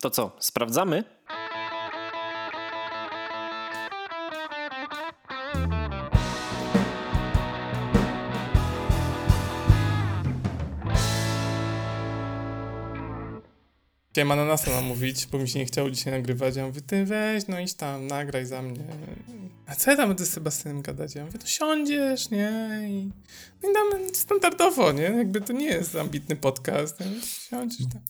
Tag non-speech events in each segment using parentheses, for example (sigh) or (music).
To co, sprawdzamy? Chciałem ananasa namówić, bo mi się nie chciało dzisiaj nagrywać. Ja mówię, ty weź, no idź tam, nagraj za mnie. A co ja tam będę z Sebastianem gadać? Ja mówię, to siądziesz, nie? I, no i damy standardowo, nie? Jakby to nie jest ambitny podcast. Nie? Siądziesz tam.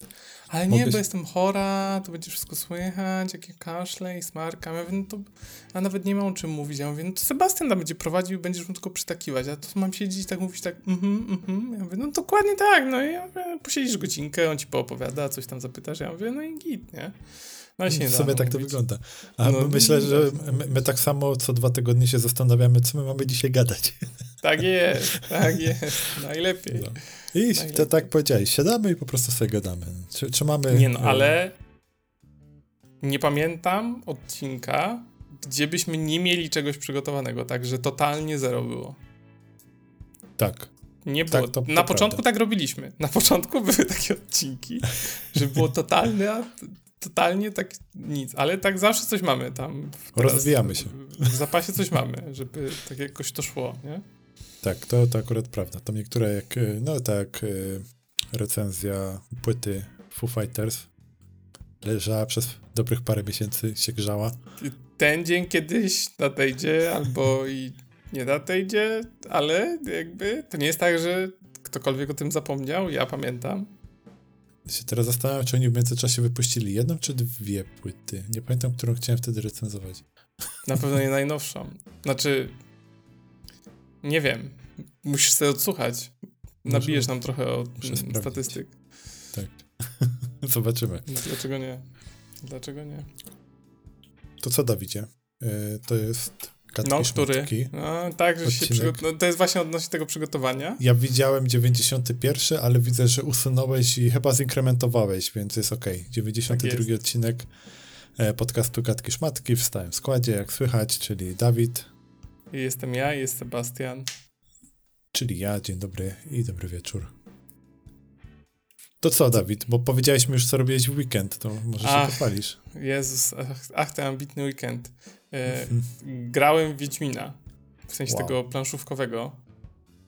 Ale nie, bo jestem chora, to będzie wszystko słychać, jakie kaszle i smarkam. Ja mówię, no to ja nawet nie mam o czym mówić. Ja mówię, no to Sebastian tam będzie prowadził, będziesz mu tylko przytakiwać. A to mam siedzieć i tak mówić tak, mhm, mhm. Ja mówię, no dokładnie tak, no i ja mówię, posiedzisz godzinkę, on ci poopowiada, coś tam zapytasz. Ja mówię, no i git, nie? No się nie W sumie tak to namówić. wygląda. A No, myślę, no, że no. my, my tak samo co dwa tygodnie się zastanawiamy, co my mamy dzisiaj gadać. Tak jest, tak jest. Najlepiej. No. I to tak powiedziałeś, siadamy i po prostu sobie gadamy. Czy, czy mamy... Nie no, e, ale nie pamiętam odcinka, gdzie byśmy nie mieli czegoś przygotowanego, także totalnie zero było. Tak. Nie Tak, było. to- to Na początku prawda. tak robiliśmy. Na początku (laughs) były takie odcinki, że było totalne, totalnie tak nic, ale tak zawsze coś mamy tam. Rozwijamy się. W, w zapasie coś mamy, żeby tak jakoś to szło, nie? Tak, to, to akurat prawda. Tam niektóre jak, e, no tak, e, recenzja płyty Foo Fighters leżała przez dobrych parę miesięcy, się grzała. Ten dzień kiedyś nadejdzie, albo i nie nadejdzie, ale jakby to nie jest tak, że ktokolwiek o tym zapomniał, ja pamiętam. Się teraz zastanawiam, czy oni w międzyczasie wypuścili jedną czy dwie płyty. Nie pamiętam, którą chciałem wtedy recenzować. Na pewno nie najnowszą. Znaczy, nie wiem. Musisz sobie odsłuchać. Nabijesz nam trochę o Muszę mm, statystyk. Tak. (laughs) Zobaczymy. Dlaczego nie? Dlaczego nie? To co, Dawidzie? E, to jest Katki No, który? Szmatki. No, tak, że się Odcinek. przygo- no, To jest właśnie odnośnie tego przygotowania. Ja widziałem 91, ale widzę, że usunąłeś i chyba zinkrementowałeś, więc jest ok. 92 Tak jest. odcinek e, podcastu Katki Szmatki w stałym składzie, jak słychać, czyli Dawid, Jestem ja, jest Sebastian. czyli ja. Dzień dobry i dobry wieczór. To co, Dawid? Bo powiedziałeś mi już, co robiłeś w weekend, to może Ach. się pochwalisz. Jezus, ach, ach ten ambitny weekend. E, Mhm. grałem w Wiedźmina, w sensie Wow. tego planszówkowego,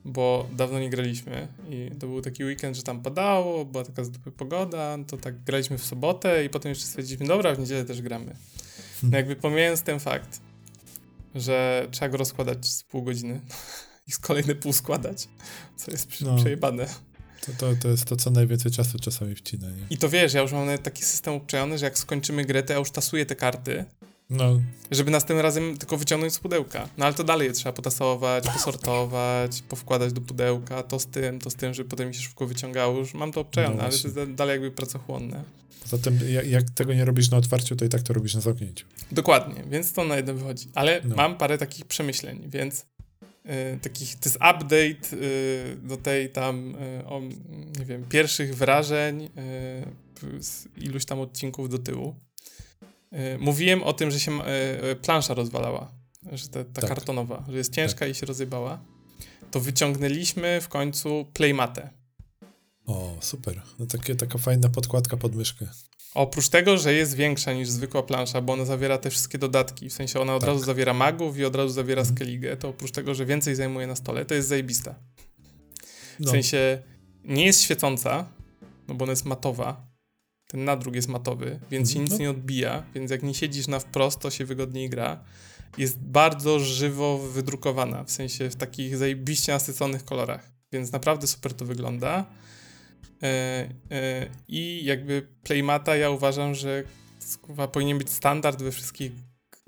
bo dawno nie graliśmy i to był taki weekend, że tam padało, była taka z dupy pogoda, to tak graliśmy w sobotę i potem jeszcze stwierdziliśmy, dobra, w niedzielę też gramy. No jakby pomijając ten fakt, że trzeba go rozkładać z pół godziny (laughs) i z kolejne pół składać, co jest No. przejebane. To, to, to jest to, co najwięcej czasu czasami wcina, nie? I to wiesz, ja już mam taki system obczajony, że jak skończymy grę, to ja już tasuję te karty, No, żeby następnym razem tylko wyciągnąć z pudełka. No ale to dalej je trzeba potasować, posortować, powkładać do pudełka, to z tym, to z tym, żeby potem mi się szybko wyciągało. Już mam to obczajone, No ale to jest da- dalej jakby pracochłonne. poza tym, jak, jak tego nie robisz na otwarciu, to i tak to robisz na zamknięciu. Dokładnie, więc to na jedno wychodzi. Ale No. mam parę takich przemyśleń, więc y, takich, to jest update y, do tej tam, y, o, nie wiem, pierwszych wrażeń y, z iluś tam odcinków do tyłu. Y, mówiłem o tym, że się y, y, plansza rozwalała, że ta, ta Tak. kartonowa, że jest ciężka i się rozjebała. To wyciągnęliśmy w końcu playmatę. O, super. No takie, taka fajna podkładka pod myszkę. Oprócz tego, że jest większa niż zwykła plansza, bo ona zawiera te wszystkie dodatki, w sensie ona od Tak. razu zawiera magów i od razu zawiera Mhm. skeligę, to oprócz tego, że więcej zajmuje na stole, to jest zajebista. W No, sensie nie jest świecąca, no bo ona jest matowa, ten nadruk jest matowy, więc się Mhm. nic nie odbija, więc jak nie siedzisz na wprost, to się wygodniej gra. Jest bardzo żywo wydrukowana, w sensie w takich zajebiście nasyconych kolorach, więc naprawdę super to wygląda. E, e, I jakby Playmata ja uważam, że kurwa, powinien być standard we wszystkich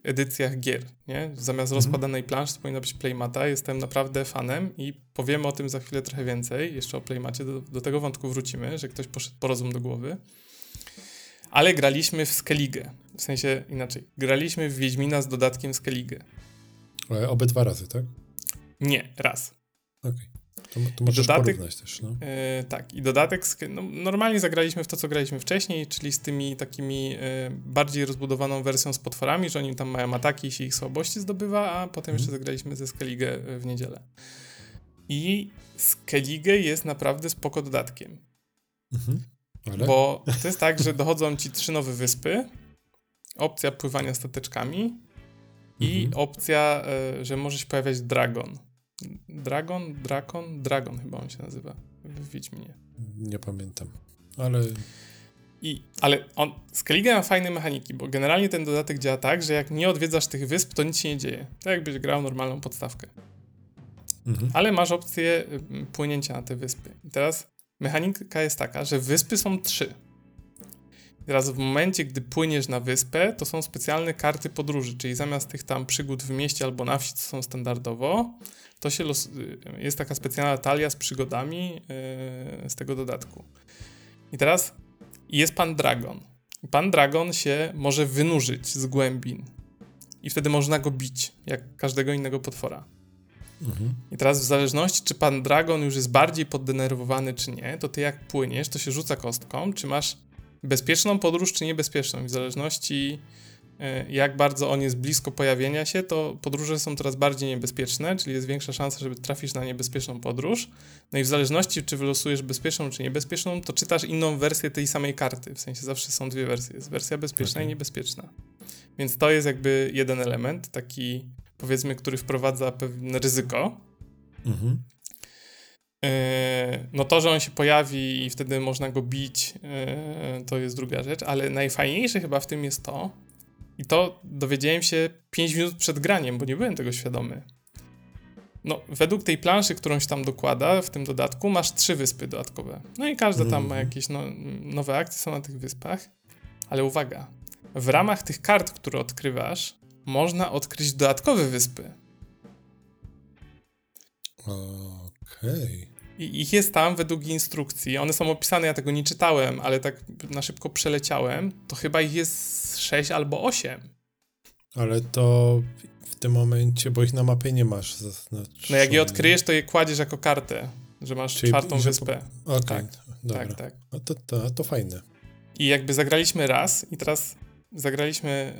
edycjach gier, nie? Zamiast Mhm. rozkładanej planszy to powinna być Playmata. Jestem naprawdę fanem i powiemy o tym za chwilę trochę więcej, jeszcze o Playmacie, do, do tego wątku wrócimy, że ktoś poszedł po rozum do głowy. Ale graliśmy w Skellige, w sensie inaczej, graliśmy w Wiedźmina z dodatkiem Skellige. e, obydwa razy, tak? Nie, raz. Okej. To, to możesz Dodatek- porównać też, no. E, tak, i dodatek, no, normalnie zagraliśmy w to, co graliśmy wcześniej, czyli z tymi takimi e, bardziej rozbudowaną wersją z potworami, że oni tam mają ataki i się ich słabości zdobywa, a potem jeszcze zagraliśmy ze Skellige w niedzielę. I Skellige jest naprawdę spoko dodatkiem. Mhm. Ale? Bo to jest tak, że dochodzą ci trzy nowe wyspy, opcja pływania stateczkami i mhm. opcja, y, że może się pojawiać dragon. Dragon, Drakon, Dragon chyba on się nazywa w Wiedźminie. Nie pamiętam, ale... I, ale on, Skellige ma fajne mechaniki, bo generalnie ten dodatek działa tak, że jak nie odwiedzasz tych wysp, to nic się nie dzieje. Tak jakbyś grał normalną podstawkę. Mhm. Ale masz opcję y, płynięcia na te wyspy. I teraz mechanika jest taka, że wyspy są trzy. teraz w momencie, gdy płyniesz na wyspę, to są specjalne karty podróży, czyli zamiast tych tam przygód w mieście albo na wsi, co są standardowo, to się los, y, jest taka specjalna talia z przygodami yy, z tego dodatku. I teraz jest pan Dragon. Pan Dragon się może wynurzyć z głębin. I wtedy można go bić, jak każdego innego potwora. Mhm. I teraz w zależności, czy pan Dragon już jest bardziej poddenerwowany, czy nie, to ty jak płyniesz, to się rzuca kostką, czy masz bezpieczną podróż, czy niebezpieczną. I w zależności E, jak bardzo on jest blisko pojawienia się, to podróże są coraz bardziej niebezpieczne, czyli jest większa szansa, żeby trafisz na niebezpieczną podróż. No i w zależności, czy wylosujesz bezpieczną, czy niebezpieczną, to czytasz inną wersję tej samej karty. W sensie zawsze są dwie wersje. Jest wersja bezpieczna okay. i niebezpieczna. Więc to jest jakby jeden element, taki powiedzmy, który wprowadza pewne ryzyko. Mhm. E, no to, że on się pojawi i wtedy można go bić, e, to jest druga rzecz, ale najfajniejsze chyba w tym jest to, i to dowiedziałem się 5 minut przed graniem, bo nie byłem tego świadomy. No, według tej planszy, którą się tam dokłada w tym dodatku, masz trzy wyspy dodatkowe. No i każda tam ma mhm. jakieś no, nowe akcje, są na tych wyspach. Ale uwaga, w ramach tych kart, które odkrywasz, można odkryć dodatkowe wyspy. Okej. Okay. I ich jest tam według instrukcji. One są opisane, ja tego nie czytałem, ale tak na szybko przeleciałem. To chyba ich jest 6 albo 8. Ale to w tym momencie, bo ich na mapie nie masz No jak je odkryjesz, to je kładziesz jako kartę, że masz Czyli, czwartą że wyspę. Po... Okej, okay, tak, dobra. tak, tak. No to, to, to fajne. I jakby zagraliśmy raz i teraz zagraliśmy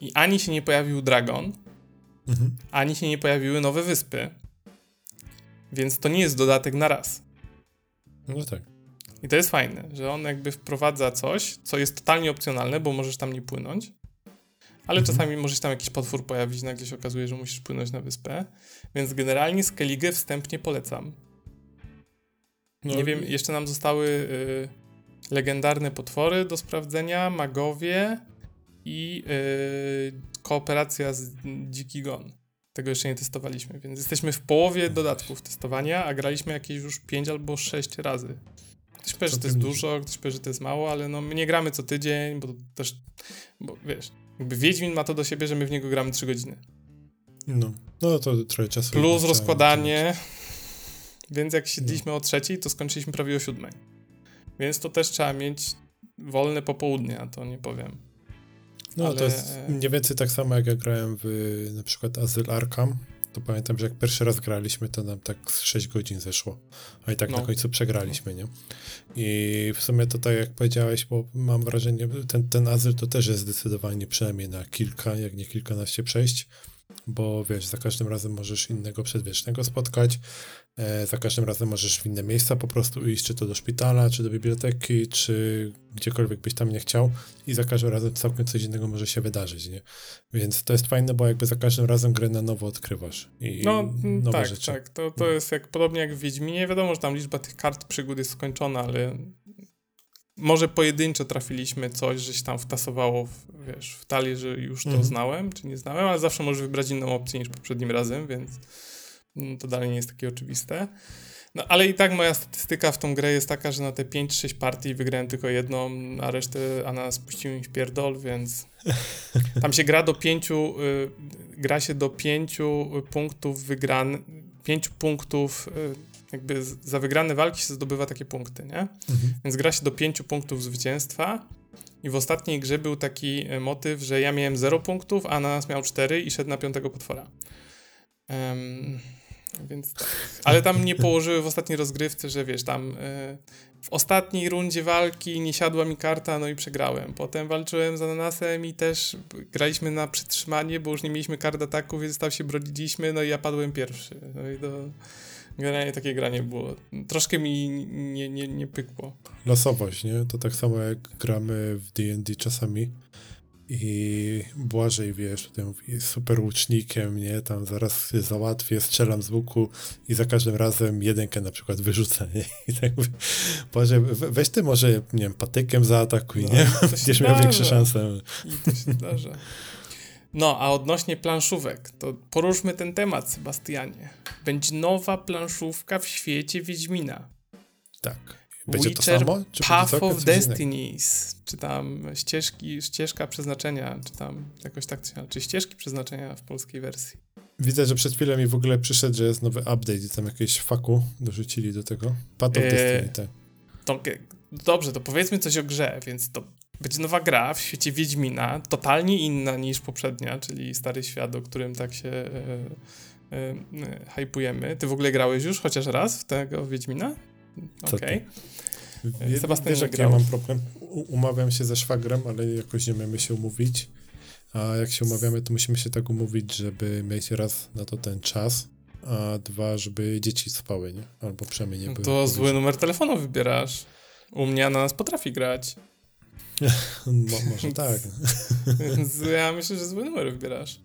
yy, i ani się nie pojawił dragon, mhm. ani się nie pojawiły nowe wyspy. Więc to nie jest dodatek na raz. No tak. I to jest fajne, że on jakby wprowadza coś, co jest totalnie opcjonalne, bo możesz tam nie płynąć. Ale mhm. czasami może się tam jakiś potwór pojawić, nagle się okazuje, że musisz płynąć na wyspę. Więc generalnie Skellige wstępnie polecam. No nie wiem, jeszcze nam zostały y, legendarne potwory do sprawdzenia, magowie i y, kooperacja z Dziki Gon. Tego jeszcze nie testowaliśmy, więc jesteśmy w połowie dodatków testowania, a graliśmy jakieś już 5 albo 6 razy. Ktoś powie, że to jest dużo, ktoś powie, że to jest mało, ale no my nie gramy co tydzień, bo też, bo wiesz, jakby Wiedźmin ma to do siebie, że my w niego gramy 3 godziny. No, no to trochę czasu. Plus rozkładanie, więc jak siedliśmy o trzeciej, to skończyliśmy prawie o siódmej. Więc to też trzeba mieć wolne popołudnie, a to nie powiem. No ale... to jest mniej więcej tak samo jak ja grałem w na przykład Azyl Arkham, to pamiętam, że jak pierwszy raz graliśmy, to nam tak 6 godzin zeszło, a i tak no. na końcu przegraliśmy, nie? I w sumie to tak jak powiedziałeś, bo mam wrażenie, ten, ten Azyl to też jest zdecydowanie przynajmniej na kilka, jak nie kilkanaście przejść, bo wiesz, za każdym razem możesz innego przedwiecznego spotkać, e, za każdym razem możesz w inne miejsca po prostu iść, czy to do szpitala, czy do biblioteki, czy gdziekolwiek byś tam nie chciał i za każdym razem całkiem coś innego może się wydarzyć, nie? Więc to jest fajne, bo jakby za każdym razem grę na nowo odkrywasz i No nowe tak, rzeczy. tak, to, to no. jest jak podobnie jak w Wiedźminie, wiadomo, że tam liczba tych kart przygód jest skończona, ale może pojedynczo trafiliśmy coś, że się tam wtasowało, w, wiesz, w talię, że już to mhm. znałem, czy nie znałem, ale zawsze możesz wybrać inną opcję niż poprzednim razem, więc mm, to dalej nie jest takie oczywiste. No ale i tak moja statystyka w tą grę jest taka, że na te 5-6 partii wygrałem tylko jedną, a resztę Ana spuścił mi w pierdol, więc (laughs) tam się gra do pięciu, y, gra się do pięciu punktów wygran, pięciu punktów y, jakby za wygrane walki się zdobywa takie punkty, nie? Mhm. Więc gra się do pięciu punktów zwycięstwa i w ostatniej grze był taki e, motyw, że ja miałem 0 punktów, a nas miał 4 i szedł na piątego potwora. Um, więc tak. Ale tam nie położyły w ostatniej rozgrywce, że wiesz, tam y, w ostatniej rundzie walki nie siadła mi karta, no i przegrałem. Potem walczyłem z ananasem i też graliśmy na przytrzymanie, bo już nie mieliśmy kart ataku, więc tam się broniliśmy, no i ja padłem pierwszy. No i to generalnie takie granie było. Troszkę mi nie, nie, nie pykło. Losowość, nie? To tak samo jak gramy w D&D czasami i Błażej, wiesz, tutaj mówi, super łucznikiem, nie, tam zaraz się załatwię, strzelam z łuku i za każdym razem jedynkę na przykład wyrzucę, nie, (laughs) i tak mówię, Błażej, weź ty może, nie wiem, patykiem zaatakuj, no, nie, będziesz miał większe szanse. I to się zdarza. No, a odnośnie planszówek, to poruszmy ten temat, Sebastianie. Będzie nowa planszówka w świecie Wiedźmina. Tak. Będzie Witcher to samo? Czy Path of Destinies, czy tam ścieżki, ścieżka przeznaczenia, czy tam jakoś tak, czy ścieżki przeznaczenia w polskiej wersji. Widzę, że przed chwilą mi w ogóle przyszedł, że jest nowy update i tam jakieś faku dorzucili do tego. Path of eee, Destiny, tak. To, dobrze, to powiedzmy coś o grze, więc to będzie nowa gra w świecie Wiedźmina, totalnie inna niż poprzednia, czyli Stary Świat, o którym tak się e, e, e, hypujemy. Ty w ogóle grałeś już chociaż raz w tego Wiedźmina? Okej. Okay. Sebastian wiesz, jak ja mam problem? U umawiam się ze szwagrem, ale jakoś nie umiemy się umówić. A jak się umawiamy, to musimy się tak umówić, żeby mieć raz na to ten czas, a dwa, żeby dzieci spały, nie? Albo przynajmniej nie no były. To zły numer telefonu wybierasz. U mnie na nas potrafi grać. Mo może tak. (laughs) Ja myślę, że zły numer wybierasz.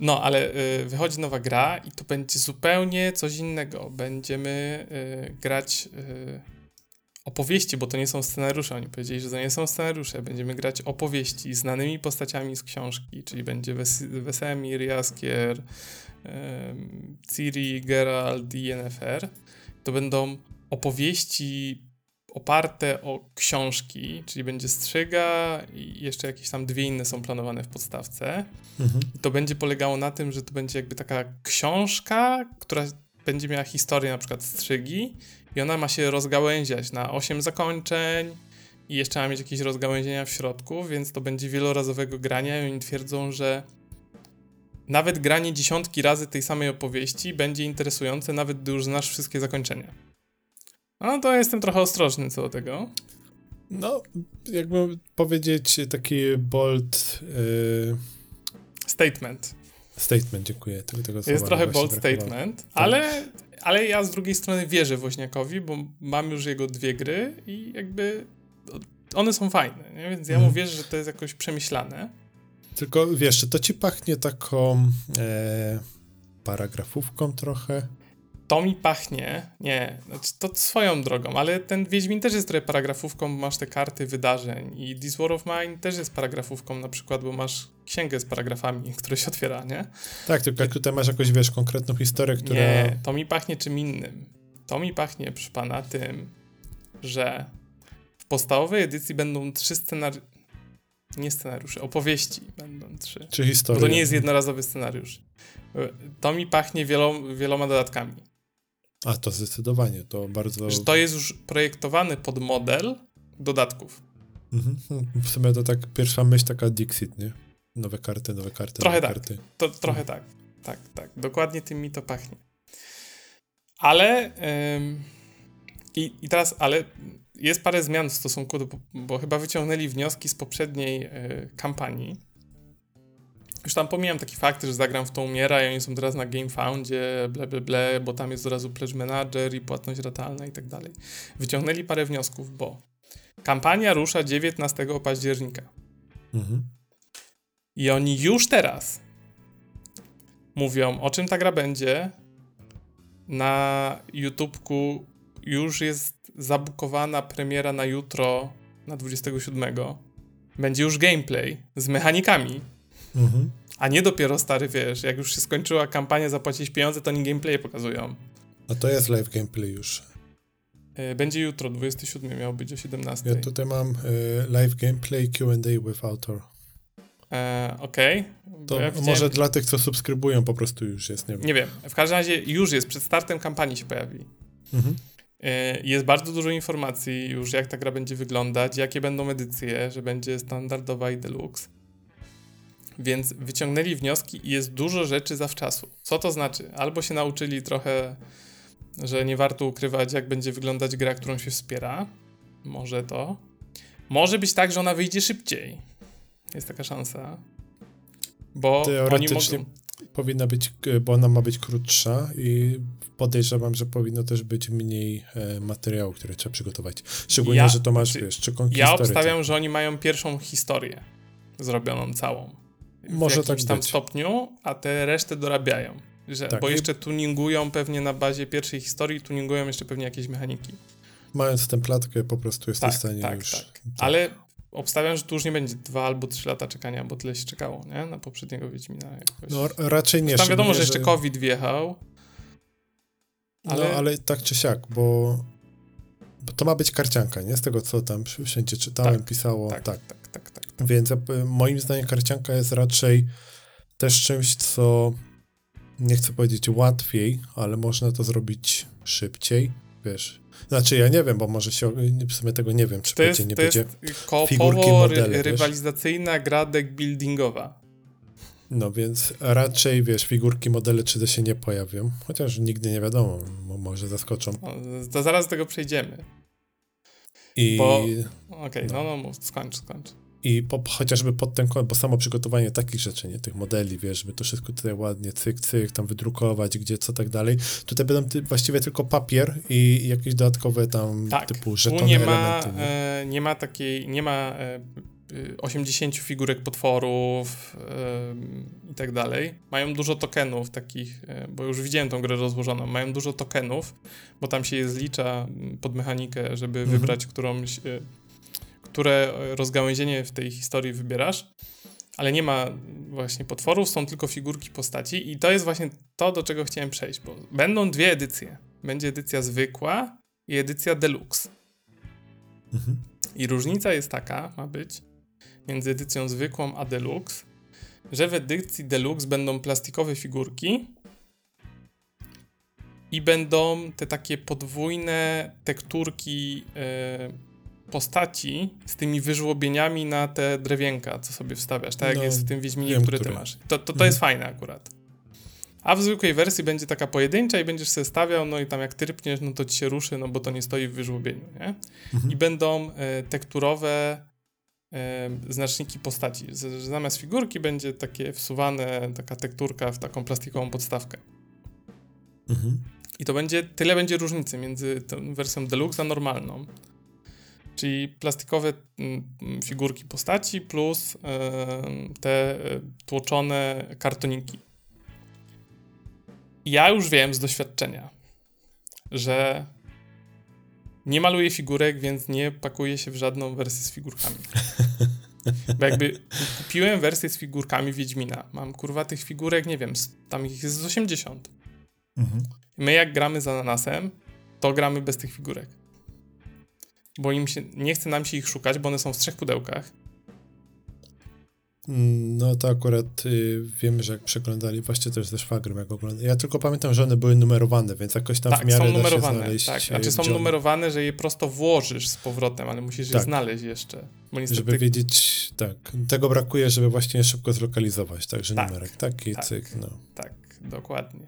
No, ale y, wychodzi nowa gra i to będzie zupełnie coś innego. Będziemy y, grać y, opowieści, bo to nie są scenariusze. Oni powiedzieli, że to nie są scenariusze. Będziemy grać opowieści znanymi postaciami z książki, czyli będzie Wes Wesemir, Jaskier, Ciri, Geralt i Yennefer. To będą opowieści oparte o książki, czyli będzie strzyga i jeszcze jakieś tam dwie inne są planowane w podstawce. Mhm. To będzie polegało na tym, że to będzie jakby taka książka, która będzie miała historię na przykład strzygi i ona ma się rozgałęziać na osiem zakończeń i jeszcze ma mieć jakieś rozgałęzienia w środku, więc to będzie wielorazowego grania i oni twierdzą, że nawet granie dziesiątki razy tej samej opowieści będzie interesujące, nawet gdy już znasz wszystkie zakończenia. No to jestem trochę ostrożny co do tego. No, jakby powiedzieć taki bold... Yy... Statement. Statement, dziękuję. Tego, tego jest trochę bold statement, tak. ale, ale ja z drugiej strony wierzę Woźniakowi, bo mam już jego dwie gry i jakby one są fajne, nie? więc ja mu wierzę, że to jest jakoś przemyślane. Tylko wiesz, to ci pachnie taką e, paragrafówką trochę? To mi pachnie, nie, znaczy to swoją drogą, ale ten Wiedźmin też jest trochę paragrafówką, bo masz te karty wydarzeń i This War of Mine też jest paragrafówką na przykład, bo masz księgę z paragrafami, (laughs) które się otwiera, nie? Tak, tylko jak tutaj masz jakąś, wiesz, konkretną historię, która... Nie, to mi pachnie czym innym. To mi pachnie, przy pana, tym, że w podstawowej edycji będą trzy scenariusze, nie scenariusze, opowieści będą trzy. Czy historie. Bo to nie jest jednorazowy scenariusz. To mi pachnie wieloma dodatkami. A, to zdecydowanie, to bardzo... Że to jest już projektowany pod model dodatków. Mhm. W sumie to tak pierwsza myśl taka Dixit, nie? Nowe karty, nowe karty, Trochę nowe tak. karty. To, trochę mhm. tak. Tak, tak. Dokładnie tym mi to pachnie. Ale ym, i, i teraz, ale jest parę zmian w stosunku do, bo chyba wyciągnęli wnioski z poprzedniej y, kampanii już tam pomijam taki fakt, że zagram w tą umiera i oni są teraz na GameFoundzie, ble, ble, ble, bo tam jest od razu Pledge Manager i płatność ratalna i tak dalej. Wyciągnęli parę wniosków, bo kampania rusza 19 października. Mhm. I oni już teraz mówią, o czym ta gra będzie. Na YouTubeku już jest zabukowana premiera na jutro, na 27. Będzie już gameplay z mechanikami Mhm. A nie dopiero stary, wiesz, jak już się skończyła kampania, zapłacić pieniądze, to oni gameplay pokazują. A to jest live gameplay już. E, będzie jutro, 27 miał być o 17. Ja tutaj mam y, live gameplay Q&A with author. E, Okej. Okay. To ja może dla tych, co subskrybują po prostu już jest, nie wiem. Nie wiem. W każdym razie już jest, przed startem kampanii się pojawi. Mhm. E, jest bardzo dużo informacji już, jak ta gra będzie wyglądać, jakie będą edycje, że będzie standardowa i deluxe. Więc wyciągnęli wnioski i jest dużo rzeczy zawczasu. Co to znaczy? Albo się nauczyli trochę, że nie warto ukrywać, jak będzie wyglądać gra, którą się wspiera. Może to. Może być tak, że ona wyjdzie szybciej. Jest taka szansa. Bo oni mogą, powinna być, bo ona ma być krótsza i podejrzewam, że powinno też być mniej e, materiału, które trzeba przygotować. Szczególnie, ja, że to masz, znaczy, wiesz, czy Ja obstawiam, że oni mają pierwszą historię zrobioną całą. W Może tak tam być. stopniu, a te resztę dorabiają. Że, tak, bo jeszcze tuningują pewnie na bazie pierwszej historii, tuningują jeszcze pewnie jakieś mechaniki. Mając tę platkę, po prostu jesteś tak, w stanie tak, już... Tak. tak. Ale obstawiam, że tu już nie będzie dwa albo trzy lata czekania, bo tyle się czekało, nie? Na poprzedniego Wiedźmina. Jakoś. No raczej nie. Tam wiadomo, że jeszcze COVID wjechał. No, ale... No, ale tak czy siak, bo to ma być karcianka, nie? Z tego, co tam wszędzie czytałem, tak, pisało. Tak, tak, tak, tak, tak, tak. Więc moim zdaniem karcianka jest raczej też czymś, co nie chcę powiedzieć łatwiej, ale można to zrobić szybciej, wiesz. Znaczy ja nie wiem, bo może się, w sumie tego nie wiem, czy to będzie, jest, nie to będzie jest figurki, modele, rywalizacyjna wiesz? gra deck buildingowa. No więc raczej, wiesz, figurki, modele 3D się nie pojawią, chociaż nigdy nie wiadomo, może zaskoczą. No, to zaraz do tego przejdziemy. I... Okej, okay, no. no, no skończ, skończ. I po, chociażby pod ten kąt, bo samo przygotowanie takich rzeczy, nie tych modeli, wiesz, żeby to wszystko tutaj ładnie cyk, cyk, tam wydrukować, gdzie co tak dalej. Tutaj będą ty, właściwie tylko papier i jakieś dodatkowe tam tak, typu żetony, nie ma, elementy. Nie? E, nie ma takiej, nie ma e, 80 figurek potworów yy, i tak dalej. Mają dużo tokenów takich, yy, bo już widziałem tą grę rozłożoną, mają dużo tokenów, bo tam się je zlicza pod mechanikę, żeby mhm. wybrać którąś, yy, które rozgałęzienie w tej historii wybierasz. Ale nie ma właśnie potworów, są tylko figurki postaci i to jest właśnie to, do czego chciałem przejść, bo będą dwie edycje. Będzie edycja zwykła i edycja deluxe. Mhm. I różnica jest taka, ma być, między edycją zwykłą a deluxe, że w edycji deluxe będą plastikowe figurki i będą te takie podwójne tekturki yy, postaci z tymi wyżłobieniami na te drewienka, co sobie wstawiasz, tak no, jak jest w tym Wiedźminie, wiem, który ty masz. To, to, to mhm. jest fajne akurat. A w zwykłej wersji będzie taka pojedyncza i będziesz sobie stawiał, no i tam jak trypniesz, no to ci się ruszy, no bo to nie stoi w wyżłobieniu, nie? Mhm. I będą y, tekturowe znaczniki postaci. Zamiast figurki będzie takie wsuwane, taka tekturka w taką plastikową podstawkę. Mhm. I to będzie, tyle będzie różnicy między tą wersją deluxe a normalną. Czyli plastikowe mm, figurki postaci plus te e, tłoczone kartoniki. Ja już wiem z doświadczenia, że nie maluję figurek, więc nie pakuję się w żadną wersję z figurkami. Bo jakby kupiłem wersję z figurkami Wiedźmina. Mam kurwa tych figurek, nie wiem, tam ich jest z 80. Mhm. My jak gramy z ananasem, to gramy bez tych figurek. Bo im się, nie chce nam się ich szukać, bo one są w trzech pudełkach. No to akurat y, wiem, że jak przeglądali, właśnie też ze szwagrem jak oglądali. Ja tylko pamiętam, że one były numerowane, więc jakoś tam tak, w miarę są numerowane, znaleźć, tak. Znaczy są numerowane, że je prosto włożysz z powrotem, ale musisz tak. je znaleźć jeszcze. Niestety... Żeby wiedzieć, tak. Tego brakuje, żeby właśnie szybko zlokalizować, także tak, numerek taki, tak, cyk, no. Tak, dokładnie.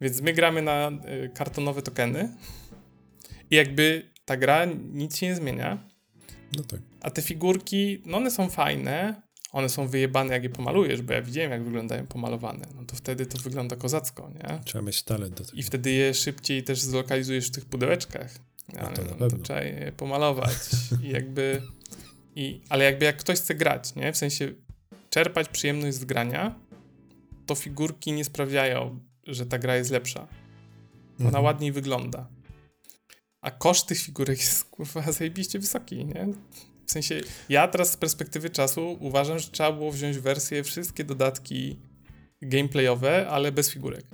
Więc my gramy na y, kartonowe tokeny i jakby ta gra nic się nie zmienia. No tak. A te figurki, no one są fajne, one są wyjebane, jak je pomalujesz, bo ja widziałem, jak wyglądają pomalowane. No to wtedy to wygląda kozacko, nie? Trzeba mieć talent do tego. I wtedy je szybciej też zlokalizujesz w tych pudełeczkach. No ale no, to, trzeba je pomalować. I jakby... I, ale jakby jak ktoś chce grać, nie? W sensie czerpać przyjemność z grania, to figurki nie sprawiają, że ta gra jest lepsza. Ona mhm. ładniej wygląda. A koszt tych figurek jest kurwa zajebiście wysoki, nie? W sensie, ja teraz z perspektywy czasu uważam, że trzeba było wziąć wersję, wszystkie dodatki gameplayowe, ale bez figurek.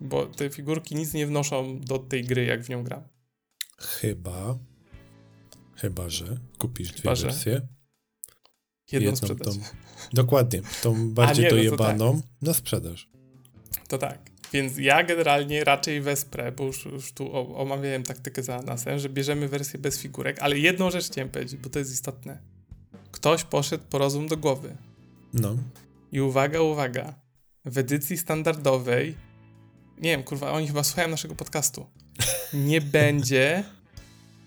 Bo te figurki nic nie wnoszą do tej gry, jak w nią gram. Chyba. Chyba, że kupisz dwie Chyba, wersje. Jedną, Jedną. Tą, dokładnie, tą bardziej nie, no dojebaną tak. na sprzedaż. To tak. Więc ja generalnie raczej wesprę, bo już, już tu omawiałem taktykę za nasem, że bierzemy wersję bez figurek, ale jedną rzecz chciałem powiedzieć, bo to jest istotne. Ktoś poszedł po rozum do głowy. No. I uwaga, uwaga. W edycji standardowej, nie wiem, kurwa, oni chyba słuchają naszego podcastu, nie (laughs) będzie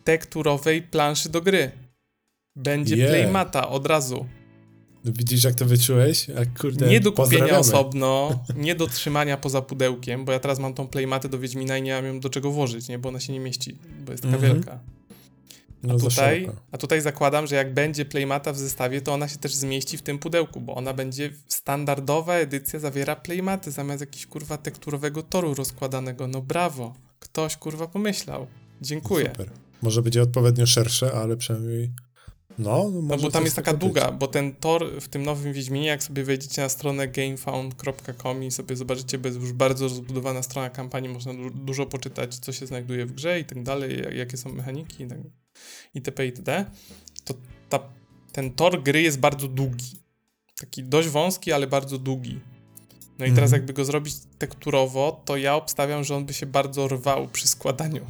tekturowej planszy do gry. Będzie yeah. playmata od razu. Widzisz, jak to wyczułeś? Jak, kurde, nie do kupienia osobno, nie do trzymania poza pudełkiem, bo ja teraz mam tą playmatę do Wiedźmina i nie mam ją do czego włożyć, nie? bo ona się nie mieści, bo jest taka mm -hmm. wielka. No, a, tutaj, a tutaj zakładam, że jak będzie playmata w zestawie, to ona się też zmieści w tym pudełku, bo ona będzie standardowa edycja zawiera playmaty zamiast jakiegoś kurwa tekturowego toru rozkładanego. No brawo, ktoś kurwa pomyślał. Dziękuję. Super. Może będzie odpowiednio szersze, ale przynajmniej no, no, no bo tam jest taka długa, bo ten tor w tym nowym Wiedźminie, jak sobie wejdziecie na stronę gamefound.com i sobie zobaczycie, bo jest już bardzo rozbudowana strona kampanii, można du dużo poczytać, co się znajduje w grze i tak dalej, jakie są mechaniki i tak, itp. itd., to ta, ten tor gry jest bardzo długi. Taki dość wąski, ale bardzo długi. No i teraz mhm. jakby go zrobić tekturowo, to ja obstawiam, że on by się bardzo rwał przy składaniu.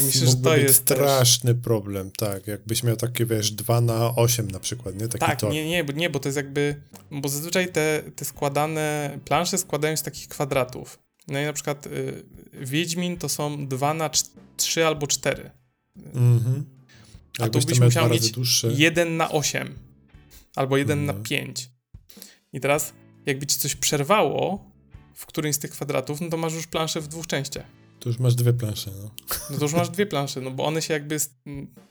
I myślę, że to jest straszny też... problem, tak. Jakbyś miał takie, wiesz, 2 na 8 na przykład, nie? Taki tak, tor. nie, nie, nie, bo to jest jakby, bo zazwyczaj te, te składane, plansze składają się z takich kwadratów. No i na przykład y, Wiedźmin to są 2 na 3 albo 4. Mhm. A tu byś musiał mieć dłuższe. 1 na 8 albo 1 mhm. na 5. I teraz jakby ci coś przerwało w którymś z tych kwadratów, no to masz już planszę w dwóch częściach. To już masz dwie plansze, no. No to już masz dwie plansze, no bo one się jakby,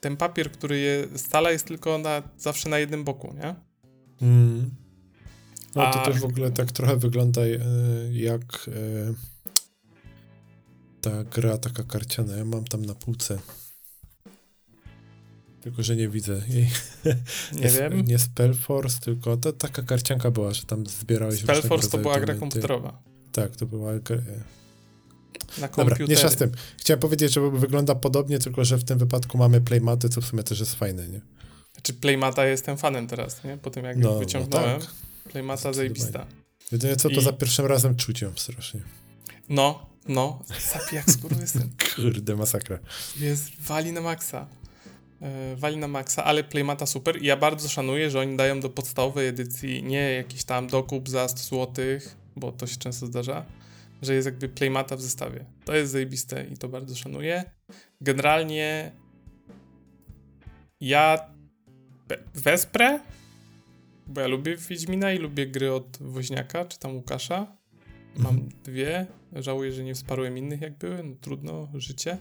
ten papier, który je stala jest tylko na, zawsze na jednym boku, nie? Mm. No to A... też w ogóle tak trochę wygląda e, jak e, ta gra taka karciana. Ja mam tam na półce tylko, że nie widzę jej. Nie wiem. Nie Spellforce, tylko to taka karcianka była, że tam zbierałeś Spellforce to była gra komputerowa. Tak, to była gra... Na Dobra, nie z tym. Chciałem powiedzieć, że wygląda podobnie, tylko że w tym wypadku mamy playmaty, co w sumie też jest fajne, nie? Znaczy playmata jestem fanem teraz, nie? Po tym jak no, wyciągnąłem. No tak. Playmata zajebista. Jedynie co to I... za pierwszym razem czuć ją strasznie. No, no. Sapi jak skurwysyn. (laughs) Kurde, masakra. Jest, wali na maksa. E, wali na maksa, ale Playmata super i ja bardzo szanuję, że oni dają do podstawowej edycji nie jakiś tam dokup za 100 zł, bo to się często zdarza, że jest jakby Playmata w zestawie. To jest zajebiste i to bardzo szanuję. Generalnie ja wesprę, bo ja lubię Wiedźmina i lubię gry od Woźniaka, czy tam Łukasza. Mam mhm. dwie. Żałuję, że nie wsparłem innych jak były. No, trudno, życie.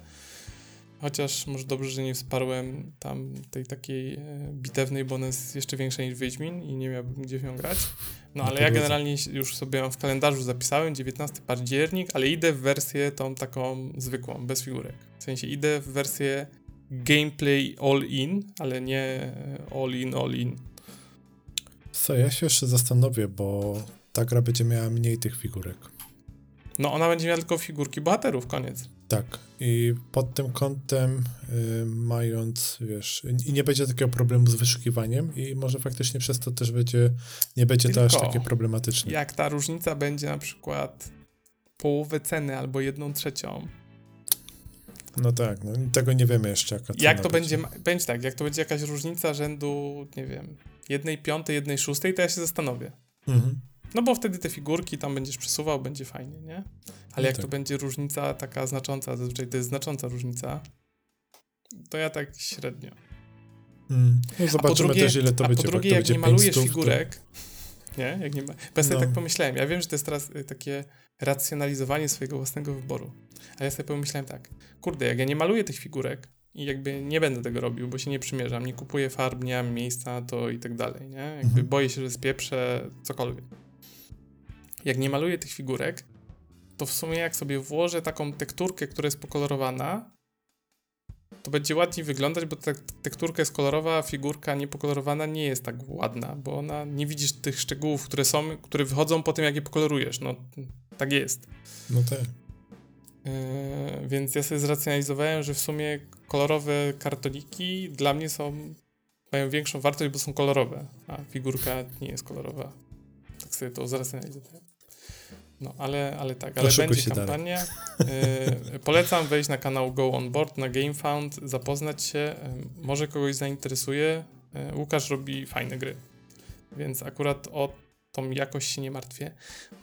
Chociaż może dobrze, że nie wsparłem tam tej takiej e, bitewnej, bo ona jest jeszcze większa niż Wiedźmin i nie miałbym gdzie ją grać. No, no ale ja generalnie już sobie w kalendarzu zapisałem 19 październik, ale idę w wersję tą taką zwykłą, bez figurek. W sensie idę w wersję gameplay all in, ale nie e, all in, all in. Co, ja się jeszcze zastanowię, bo ta gra będzie miała mniej tych figurek. No ona będzie miała tylko figurki bohaterów, koniec. Tak, i pod tym kątem, y, mając, wiesz, i nie będzie takiego problemu z wyszukiwaniem, i może faktycznie przez to też będzie, nie będzie Tylko, to aż takie problematyczne. Jak ta różnica będzie na przykład połowę ceny albo jedną trzecią. No tak, no, tego nie wiemy jeszcze. Jaka jak to będzie, będzie tak, jak to będzie jakaś różnica rzędu, nie wiem, jednej piątej, jednej szóstej, to ja się zastanowię. Mhm. No bo wtedy te figurki tam będziesz przesuwał, będzie fajnie, nie? Ale no jak tak. to będzie różnica taka znacząca, zazwyczaj to jest znacząca różnica, to ja tak średnio. Mm. No zobaczymy drugie, też, ile to a będzie. A po drugie, jak, nie malujesz figurek, to... nie? Jak nie ma... Bo ja sobie no. tak pomyślałem, ja wiem, że to jest teraz y, takie racjonalizowanie swojego własnego wyboru, ale ja sobie pomyślałem tak, kurde, jak ja nie maluję tych figurek, i jakby nie będę tego robił, bo się nie przymierzam, nie kupuję farb, nie mam miejsca, to i tak dalej, nie? Jakby mhm. boję się, że spieprzę cokolwiek jak nie maluję tych figurek, to w sumie jak sobie włożę taką tekturkę, która jest pokolorowana, to będzie ładniej wyglądać, bo ta tekturka jest kolorowa, a figurka niepokolorowana nie jest tak ładna, bo ona nie widzisz tych szczegółów, które są, które wychodzą po tym, jak je pokolorujesz. No, tak jest. No tak. Yy, więc ja sobie zracjonalizowałem, że w sumie kolorowe kartoniki dla mnie są, mają większą wartość, bo są kolorowe, a figurka nie jest kolorowa. Tak sobie to zracjonalizowałem. No, ale, ale tak, ale będzie kampania. Y, polecam wejść na kanał Go On Board na GameFound, zapoznać się, y, może kogoś zainteresuje. Y, Łukasz robi fajne gry, więc akurat o tą jakość się nie martwię.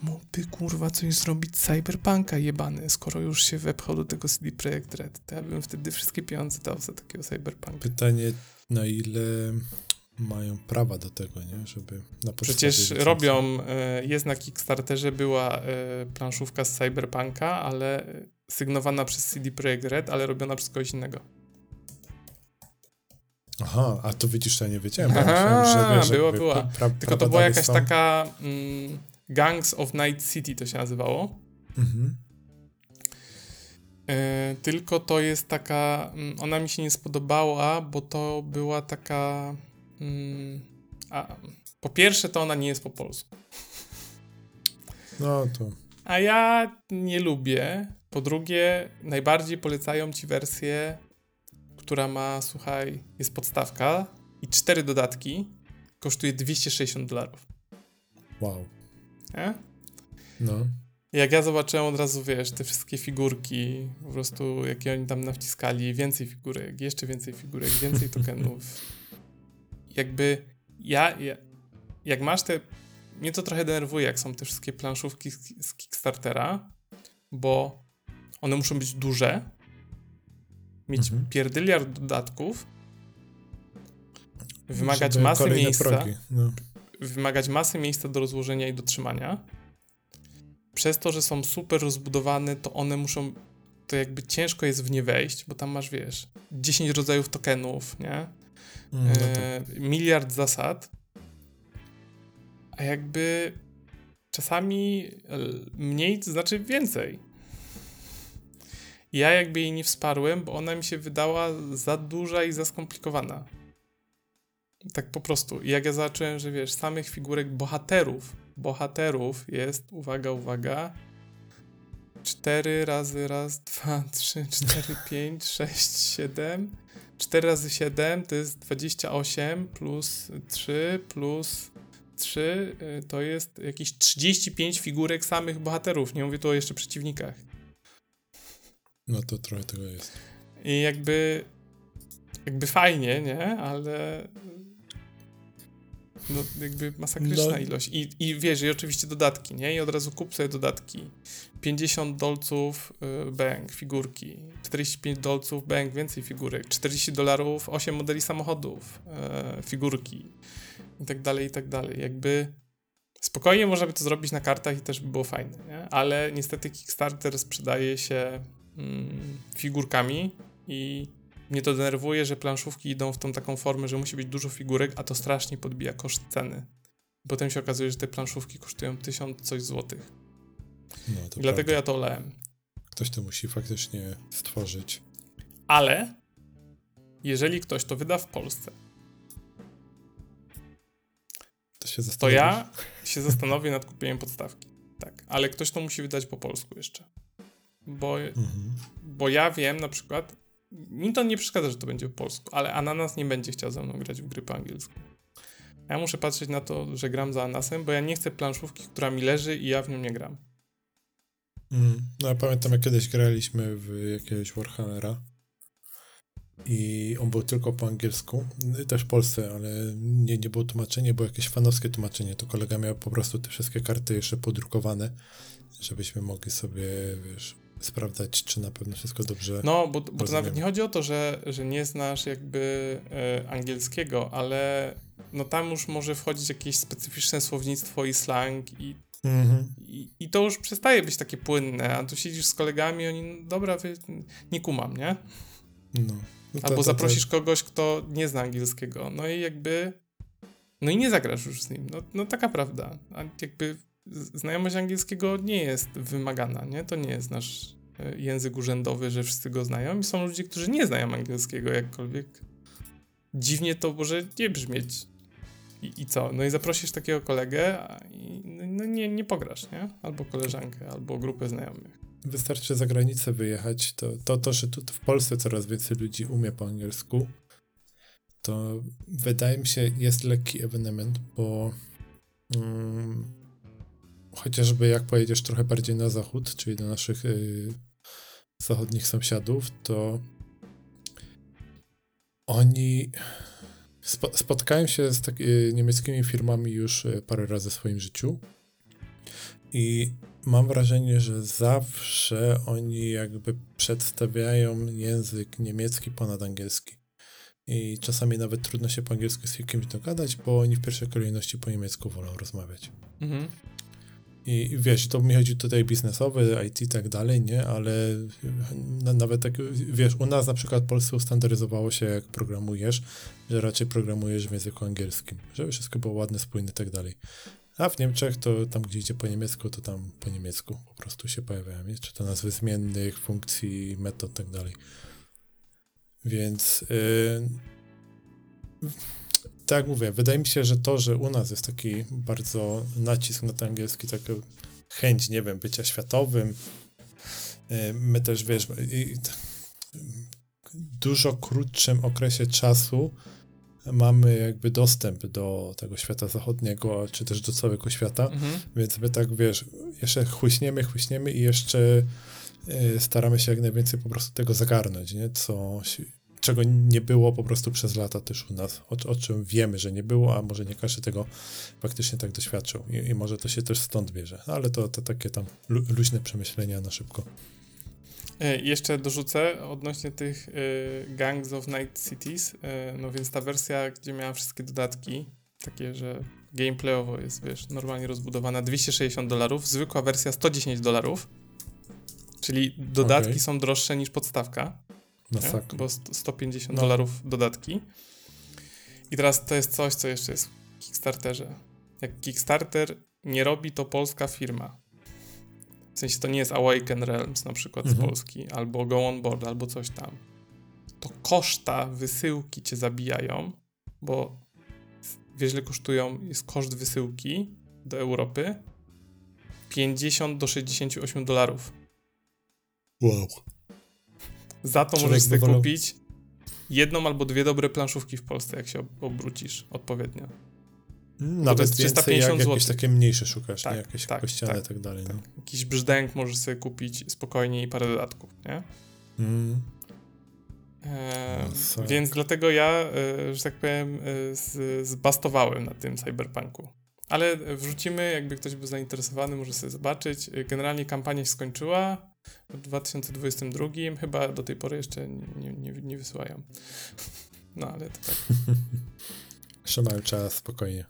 Mógłby kurwa coś zrobić Cyberpunka jebany, skoro już się wepchał do tego CD Projekt Red, to ja bym wtedy wszystkie pieniądze dał za takiego Cyberpunka. Pytanie, na ile mają prawa do tego, nie? Żeby na Przecież robią, e, jest na Kickstarterze, była e, planszówka z Cyberpunka, ale sygnowana przez CD Projekt Red, ale robiona przez kogoś innego. Aha, a to widzisz, ja nie wiedziałem. Aha, myślałem, że, wiesz, była, była. Pra, Tylko to była jakaś są... taka mm, Gangs of Night City to się nazywało. Mhm. E, tylko to jest taka, mm, ona mi się nie spodobała, bo to była taka, a, po pierwsze to ona nie jest po polsku. No to. A ja nie lubię. Po drugie, najbardziej polecają ci wersję, która ma, słuchaj, jest podstawka i cztery dodatki, kosztuje 260 dolarów. Wow. E? No. Jak ja zobaczyłem od razu, wiesz, te wszystkie figurki, po prostu jakie oni tam nawciskali, więcej figurek, jeszcze więcej figurek, więcej (laughs) tokenów. Jakby ja, ja, jak masz te, mnie to trochę denerwuje, jak są te wszystkie planszówki z, z Kickstartera, bo one muszą być duże, mieć mhm. pierdyliard dodatków, wymagać masy miejsca, no. wymagać masy miejsca do rozłożenia i dotrzymania przez to, że są super rozbudowane, to one muszą, to jakby ciężko jest w nie wejść, bo tam masz, wiesz, 10 rodzajów tokenów, nie? Mm, no e, miliard zasad, a jakby czasami mniej to znaczy więcej. Ja jakby jej nie wsparłem, bo ona mi się wydała za duża i za skomplikowana. Tak po prostu. I jak ja zobaczyłem, że wiesz, samych figurek bohaterów bohaterów jest, uwaga, uwaga, 4 razy raz, 2, 3, 4, 5, 6, 7. 4 razy 7 to jest 28 plus 3 plus 3 y, to jest jakieś 35 figurek samych bohaterów. Nie mówię tu o jeszcze przeciwnikach. No to trochę tego jest. I jakby jakby fajnie, nie? Ale no, jakby masakryczna no. ilość. I, I wiesz, i oczywiście dodatki, nie? I od razu kup sobie dodatki. 50 dolców y, bank, figurki. 45 dolców bank, więcej figurek. 40 dolarów, 8 modeli samochodów, y, figurki. I tak dalej, i tak dalej. Jakby spokojnie można by to zrobić na kartach i też by było fajne, nie? Ale niestety Kickstarter sprzedaje się mm, figurkami i mnie to denerwuje, że planszówki idą w tą taką formę, że musi być dużo figurek, a to strasznie podbija koszt ceny. Potem się okazuje, że te planszówki kosztują tysiąc coś złotych. No, dlatego prawda. ja to olałem. Ktoś to musi faktycznie stworzyć. Ale jeżeli ktoś to wyda w Polsce, to, się to ja się zastanowię nad kupieniem podstawki. Tak, ale ktoś to musi wydać po polsku jeszcze. Bo, mhm. bo ja wiem na przykład, to nie przeszkadza, że to będzie po polsku, ale Ananas nie będzie chciał ze mną grać w gry po angielsku. Ja muszę patrzeć na to, że gram za Anasem, bo ja nie chcę planszówki, która mi leży i ja w nią nie gram. Mm, no ja pamiętam, jak kiedyś graliśmy w jakiegoś Warhammera i on był tylko po angielsku, też w Polsce, ale nie, nie było tłumaczenia, było jakieś fanowskie tłumaczenie, to kolega miał po prostu te wszystkie karty jeszcze podrukowane, żebyśmy mogli sobie, wiesz, sprawdzać, czy na pewno wszystko dobrze. No, bo, bo to nawet nie chodzi o to, że, że nie znasz jakby e, angielskiego, ale no tam już może wchodzić jakieś specyficzne słownictwo i slang i, mhm. i, i, to już przestaje być takie płynne, a tu siedzisz z kolegami oni, no, dobra, wy, nie kumam, nie? No. no to, Albo to, zaprosisz to... kogoś, kto nie zna angielskiego, no i jakby no i nie zagrasz już z nim, no, no taka prawda, a jakby znajomość angielskiego nie jest wymagana, nie? To nie jest nasz e, język urzędowy, że wszyscy go znają i są ludzie, którzy nie znają angielskiego jakkolwiek. Dziwnie to może nie brzmieć. I, i co? No i zaprosisz takiego kolegę i no nie, nie pograsz, nie? Albo koleżankę, albo grupę znajomych. Wystarczy za granicę wyjechać, to, to, to że tu w Polsce coraz więcej ludzi umie po angielsku, to wydaje mi się jest lekki ewenement, bo mm, chociażby jak pojedziesz trochę bardziej na zachód, czyli do naszych y, zachodnich sąsiadów, to oni spo, spotkają się z tak, y, niemieckimi firmami już y, parę razy w swoim życiu i mam wrażenie, że zawsze oni jakby przedstawiają język niemiecki ponad angielski. i czasami nawet trudno się po angielsku z kimś dogadać, bo oni w pierwszej kolejności po niemiecku wolą rozmawiać. Mhm. I wiesz, to mi chodzi tutaj biznesowe, IT i tak dalej, nie? Ale na, nawet tak, wiesz, u nas na przykład w Polsce ustandaryzowało się, jak programujesz, że raczej programujesz w języku angielskim, żeby wszystko było ładne, spójne i tak dalej. A w Niemczech to tam, gdzie idzie po niemiecku, to tam po niemiecku po prostu się pojawiają, nie? czy to nazwy zmiennych, funkcji, metod i tak dalej. Więc yy, tak jak mówię, wydaje mi się, że to, że u nas jest taki bardzo nacisk na ten angielski, taka chęć, nie wiem, bycia światowym, yy, my też, wiesz, dużo krótszym okresie czasu mamy jakby dostęp do tego świata zachodniego, czy też do całego świata, mhm. więc my tak, wiesz, jeszcze chłyśniemy, chłyśniemy i jeszcze y, staramy się jak najwięcej po prostu tego zagarnąć, nie? Co, czego nie było po prostu przez lata też u nas, o, o czym wiemy, że nie było, a może nie każdy tego faktycznie tak doświadczył i, i może to się też stąd bierze, ale to, to takie tam lu, luźne przemyślenia na szybko. E, jeszcze dorzucę odnośnie tych y, Gangs of Night Cities. Y, no więc ta wersja, gdzie miała wszystkie dodatki, takie, że gameplayowo jest, wiesz, normalnie rozbudowana, 260 dolarów, zwykła wersja 110 dolarów, czyli dodatki okay. są droższe niż podstawka, bo 150 no. dolarów dodatki. I teraz to jest coś, co jeszcze jest w Kickstarterze. Jak Kickstarter nie robi to polska firma, w sensie to nie jest Awaken Realms na przykład mhm. z Polski, albo Go On Board, albo coś tam. To koszta wysyłki cię zabijają, bo wiesz ile kosztują, jest koszt wysyłki do Europy 50 do 68 dolarów. Wow. Za to Człowiek możesz sobie kupić jedną albo dwie dobre planszówki w Polsce, jak się obrócisz odpowiednio. Nawet 350 jak jakieś takie mniejsze szukasz, tak, nie? jakieś tak, kościane tak, i tak dalej. Tak. No. Jakiś brzdęk możesz sobie kupić spokojnie i parę dodatków, nie? Mm. E, no, więc dlatego ja, e, że tak powiem, e, z, zbastowałem na tym cyberpunku. Ale wrzucimy, jakby ktoś był zainteresowany, może sobie zobaczyć. Generalnie kampania się skończyła w 2022, chyba do tej pory jeszcze nie, nie, nie wysyłają. No ale to tak. Jeszcze mają czas, spokojnie.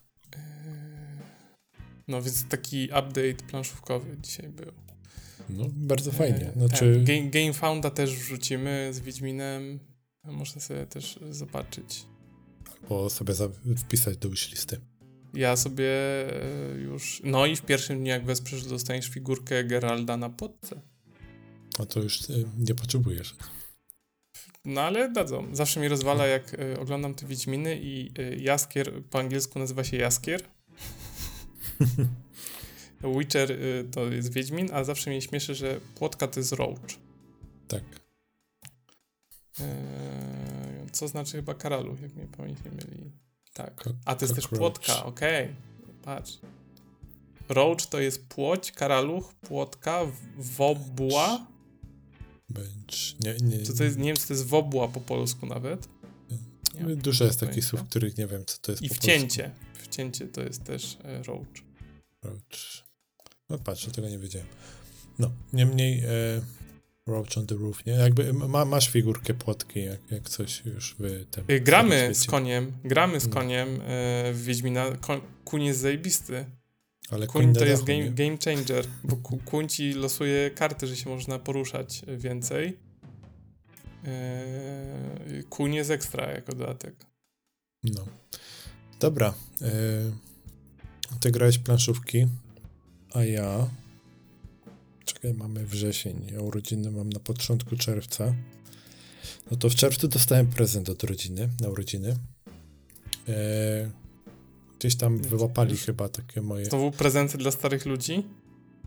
No więc taki update planszówkowy dzisiaj był. No, bardzo fajnie. Znaczy... Game, Game Founda też wrzucimy z Wiedźminem. Można sobie też zobaczyć. Albo sobie wpisać do wishlisty. Ja sobie e, już... No i w pierwszym dniu jak wesprzesz, dostaniesz figurkę Geralda na podce. A to już e, nie potrzebujesz. No ale dadzą. Zawsze mi rozwala, jak e, oglądam te Wiedźminy i Jaskier po angielsku nazywa się Jaskier. (laughs) Witcher y, to jest Wiedźmin, a zawsze mnie śmieszy, że płotka to jest Roach. Tak. Eee, co znaczy chyba Karalu, jak mnie pamięć nie myli. Tak. A to jest też płotka, okej. Okay. Patrz. Roach to jest płoć, karaluch, płotka, wobła. Bądź. Nie, nie. Co to jest, nie wiem, co to jest wobła po polsku nawet. Nie, Dużo jest takich słów, których nie wiem, co to jest I po wcięcie. Polsku. Wcięcie to jest też e, roach. Roach. No patrz, tego nie wiedziałem. No, niemniej e, Roach on the Roof, nie? Jakby ma, masz figurkę płotki, jak, jak coś już w tym... Gramy z koniem, gramy z no. koniem e, w Wiedźmina. Koń, kuń jest zajebisty. Ale kuń to jest game, game changer, bo kuń ci losuje karty, że się można poruszać więcej. E, kuń jest ekstra jako dodatek. No. Dobra. E, ty grałeś planszówki, a ja. Czekaj, mamy wrzesień. Ja urodziny mam na początku czerwca. No to w czerwcu dostałem prezent od rodziny, na urodziny. E, gdzieś tam wyłapali chyba takie moje. Znowu prezenty dla starych ludzi?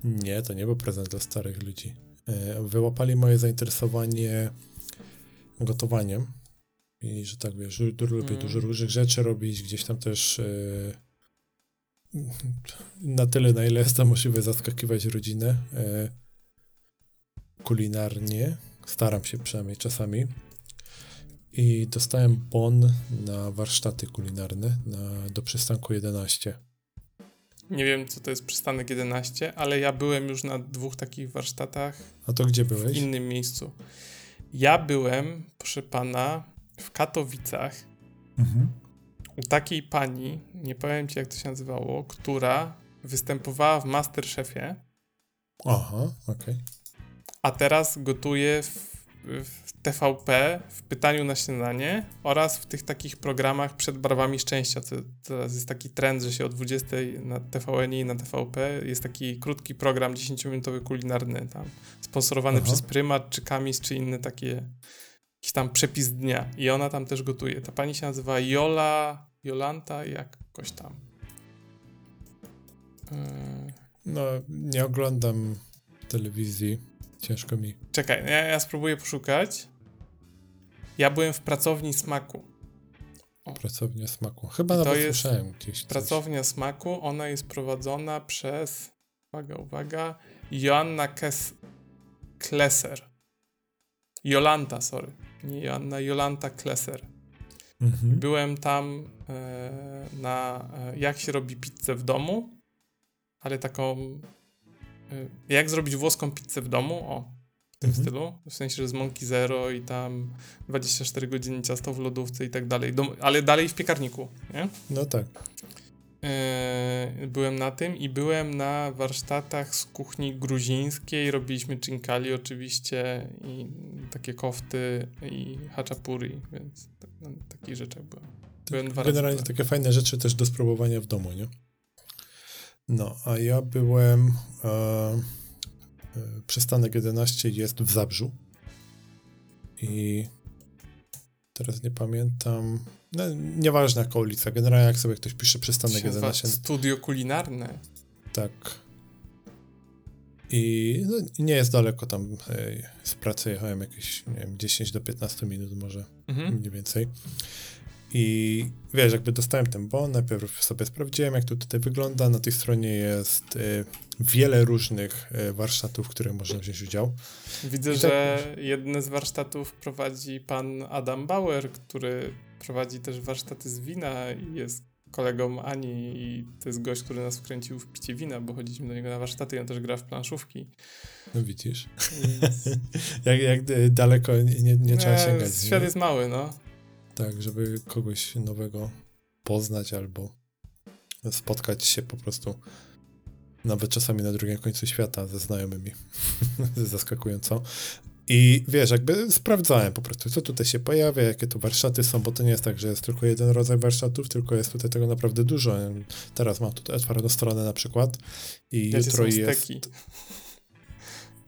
Nie, to nie był prezent dla starych ludzi. E, wyłapali moje zainteresowanie gotowaniem. I że tak wiesz, lubię mm. dużo różnych rzeczy robić, gdzieś tam też. E, na tyle, na ile jest to możliwe, zaskakiwać rodzinę e, kulinarnie. Staram się przynajmniej czasami. I dostałem bon na warsztaty kulinarne na, do przystanku 11. Nie wiem, co to jest przystanek 11, ale ja byłem już na dwóch takich warsztatach. A to gdzie byłeś? W innym miejscu. Ja byłem, proszę pana, w Katowicach mhm. u takiej pani, nie powiem ci jak to się nazywało, która występowała w Masterchefie. Aha, okej. Okay. A teraz gotuje w, w, TVP, w pytaniu na śniadanie oraz w tych takich programach przed barwami szczęścia. Co, teraz jest taki trend, że się o 20 na TVN i na TVP jest taki krótki program 10-minutowy kulinarny tam, sponsorowany Aha. przez Prymat, czy Kamis, czy inne takie jakiś tam przepis dnia. I ona tam też gotuje. Ta pani się nazywa Jola, Jolanta, jakoś tam. No, nie oglądam telewizji. Ciężko mi. Czekaj, ja, ja spróbuję poszukać. Ja byłem w pracowni smaku. O. Pracownia smaku. Chyba nawet to jest słyszałem gdzieś. Pracownia coś. smaku. Ona jest prowadzona przez. Uwaga, uwaga. Joanna Kes Kleser. Jolanta, sorry. Nie Joanna, Jolanta Kleser. Mhm. Byłem tam e, na e, jak się robi pizzę w domu ale taką. Y, jak zrobić włoską pizzę w domu? O, w tym mhm. stylu. W sensie, że z mąki zero i tam 24 godziny ciasto w lodówce i tak dalej. ale dalej w piekarniku, nie? No tak. Yy, byłem na tym i byłem na warsztatach z kuchni gruzińskiej. Robiliśmy chinkali oczywiście i takie kofty i haczapuri, więc tak, no, takich rzeczach byłem. byłem dwa Generalnie razy takie fajne rzeczy też do spróbowania w domu, nie? No, a ja byłem. E, przystanek 11 jest w Zabrzu. I teraz nie pamiętam. No, nieważna jaka ulica. Generalnie jak sobie ktoś pisze przystanek 11. Studio kulinarne. Tak. I no, nie jest daleko tam. E, z pracy jechałem jakieś, nie wiem, 10 do 15 minut może, mhm. mniej więcej. I wiesz, jakby dostałem ten bon, najpierw sobie sprawdziłem, jak to tutaj wygląda. Na tej stronie jest y, wiele różnych y, warsztatów, w których można wziąć udział. Widzę, że jedne z warsztatów prowadzi pan Adam Bauer, który prowadzi też warsztaty z wina i jest kolegą Ani i to jest gość, który nas wkręcił w picie wina, bo chodziliśmy do niego na warsztaty i on też gra w planszówki. No widzisz. Więc... (laughs) jak, jak daleko nie, nie trzeba sięgać. Świat nie? jest mały, no. Tak, żeby kogoś nowego poznać albo spotkać się po prostu nawet czasami na drugim końcu świata ze znajomymi. (laughs) Zaskakująco. I wiesz, jakby sprawdzałem po prostu, co tutaj się pojawia, jakie tu warsztaty są, bo to nie jest tak, że jest tylko jeden rodzaj warsztatów, tylko jest tutaj tego naprawdę dużo. Teraz mam tutaj otwartą stronę na przykład i ja jutro jest...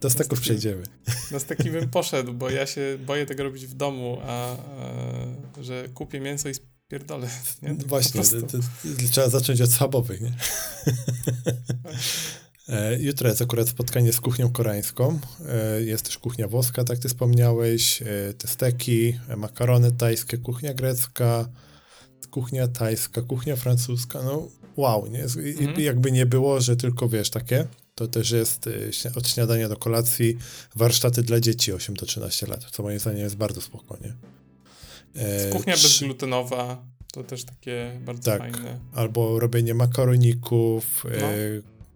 Do steków przejdziemy. Na steki bym (laughs) poszedł, bo ja się boję tego robić w domu, a, a że kupię mięso i spierdolę. (laughs) Nie? Właśnie, to, to, trzeba zacząć od schabowych, nie? (laughs) E, jutro jest akurat spotkanie z kuchnią koreańską. E, jest też kuchnia włoska, tak ty wspomniałeś, e, te steki, makarony tajskie, kuchnia grecka, kuchnia tajska, kuchnia francuska. No wow, nie? Mhm. Jakby nie było, że tylko wiesz, takie to też jest y, od śniadania do kolacji warsztaty dla dzieci 8 do 13 lat, co moim zdaniem jest bardzo spokojnie. E, kuchnia bezglutenowa to też takie bardzo tak, fajne. Albo robienie makaroników, e, no.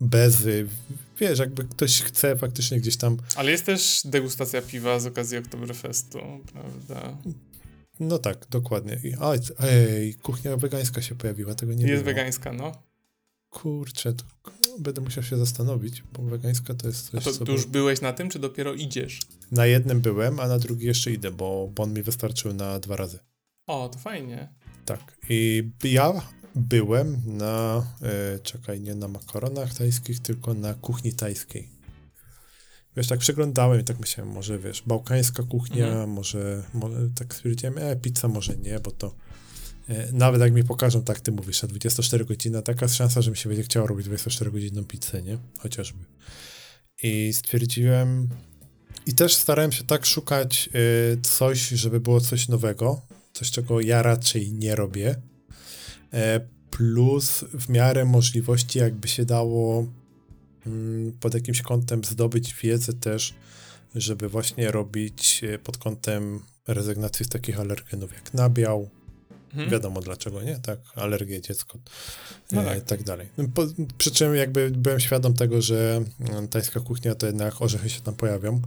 bezy. Wiesz, jakby ktoś chce faktycznie gdzieś tam... Ale jest też degustacja piwa z okazji Oktoberfestu, prawda? No tak, dokładnie. I, ej, kuchnia wegańska się pojawiła, tego nie Jest wegańska, no. Kurczę, to będę musiał się zastanowić, bo wegańska to jest coś, A to, tu już byłeś na tym, czy dopiero idziesz? Na jednym byłem, a na drugi jeszcze idę, bo bon mi wystarczył na dwa razy. O, to fajnie. Tak. I ja byłem na, e, czekaj, nie na makaronach tajskich, tylko na kuchni tajskiej. Wiesz, tak przeglądałem i tak myślałem, może wiesz, bałkańska kuchnia, mhm. może, może, tak stwierdziłem, e, pizza może nie, bo to nawet jak mi pokażą, tak ty mówisz, a 24 godzina, taka szansa, że mi się będzie chciało robić 24 godzinną pizzę, nie? Chociażby. I stwierdziłem, i też starałem się tak szukać y, coś, żeby było coś nowego, coś, czego ja raczej nie robię. E, plus w miarę możliwości, jakby się dało mm, pod jakimś kątem zdobyć wiedzę też, żeby właśnie robić pod kątem rezygnacji z takich alergenów jak nabiał, Mhm. Wiadomo dlaczego, nie? Tak, alergie dziecko no tak. i tak dalej. No, po, przy czym jakby byłem świadom tego, że mm, tajska kuchnia to jednak orzechy się tam pojawią,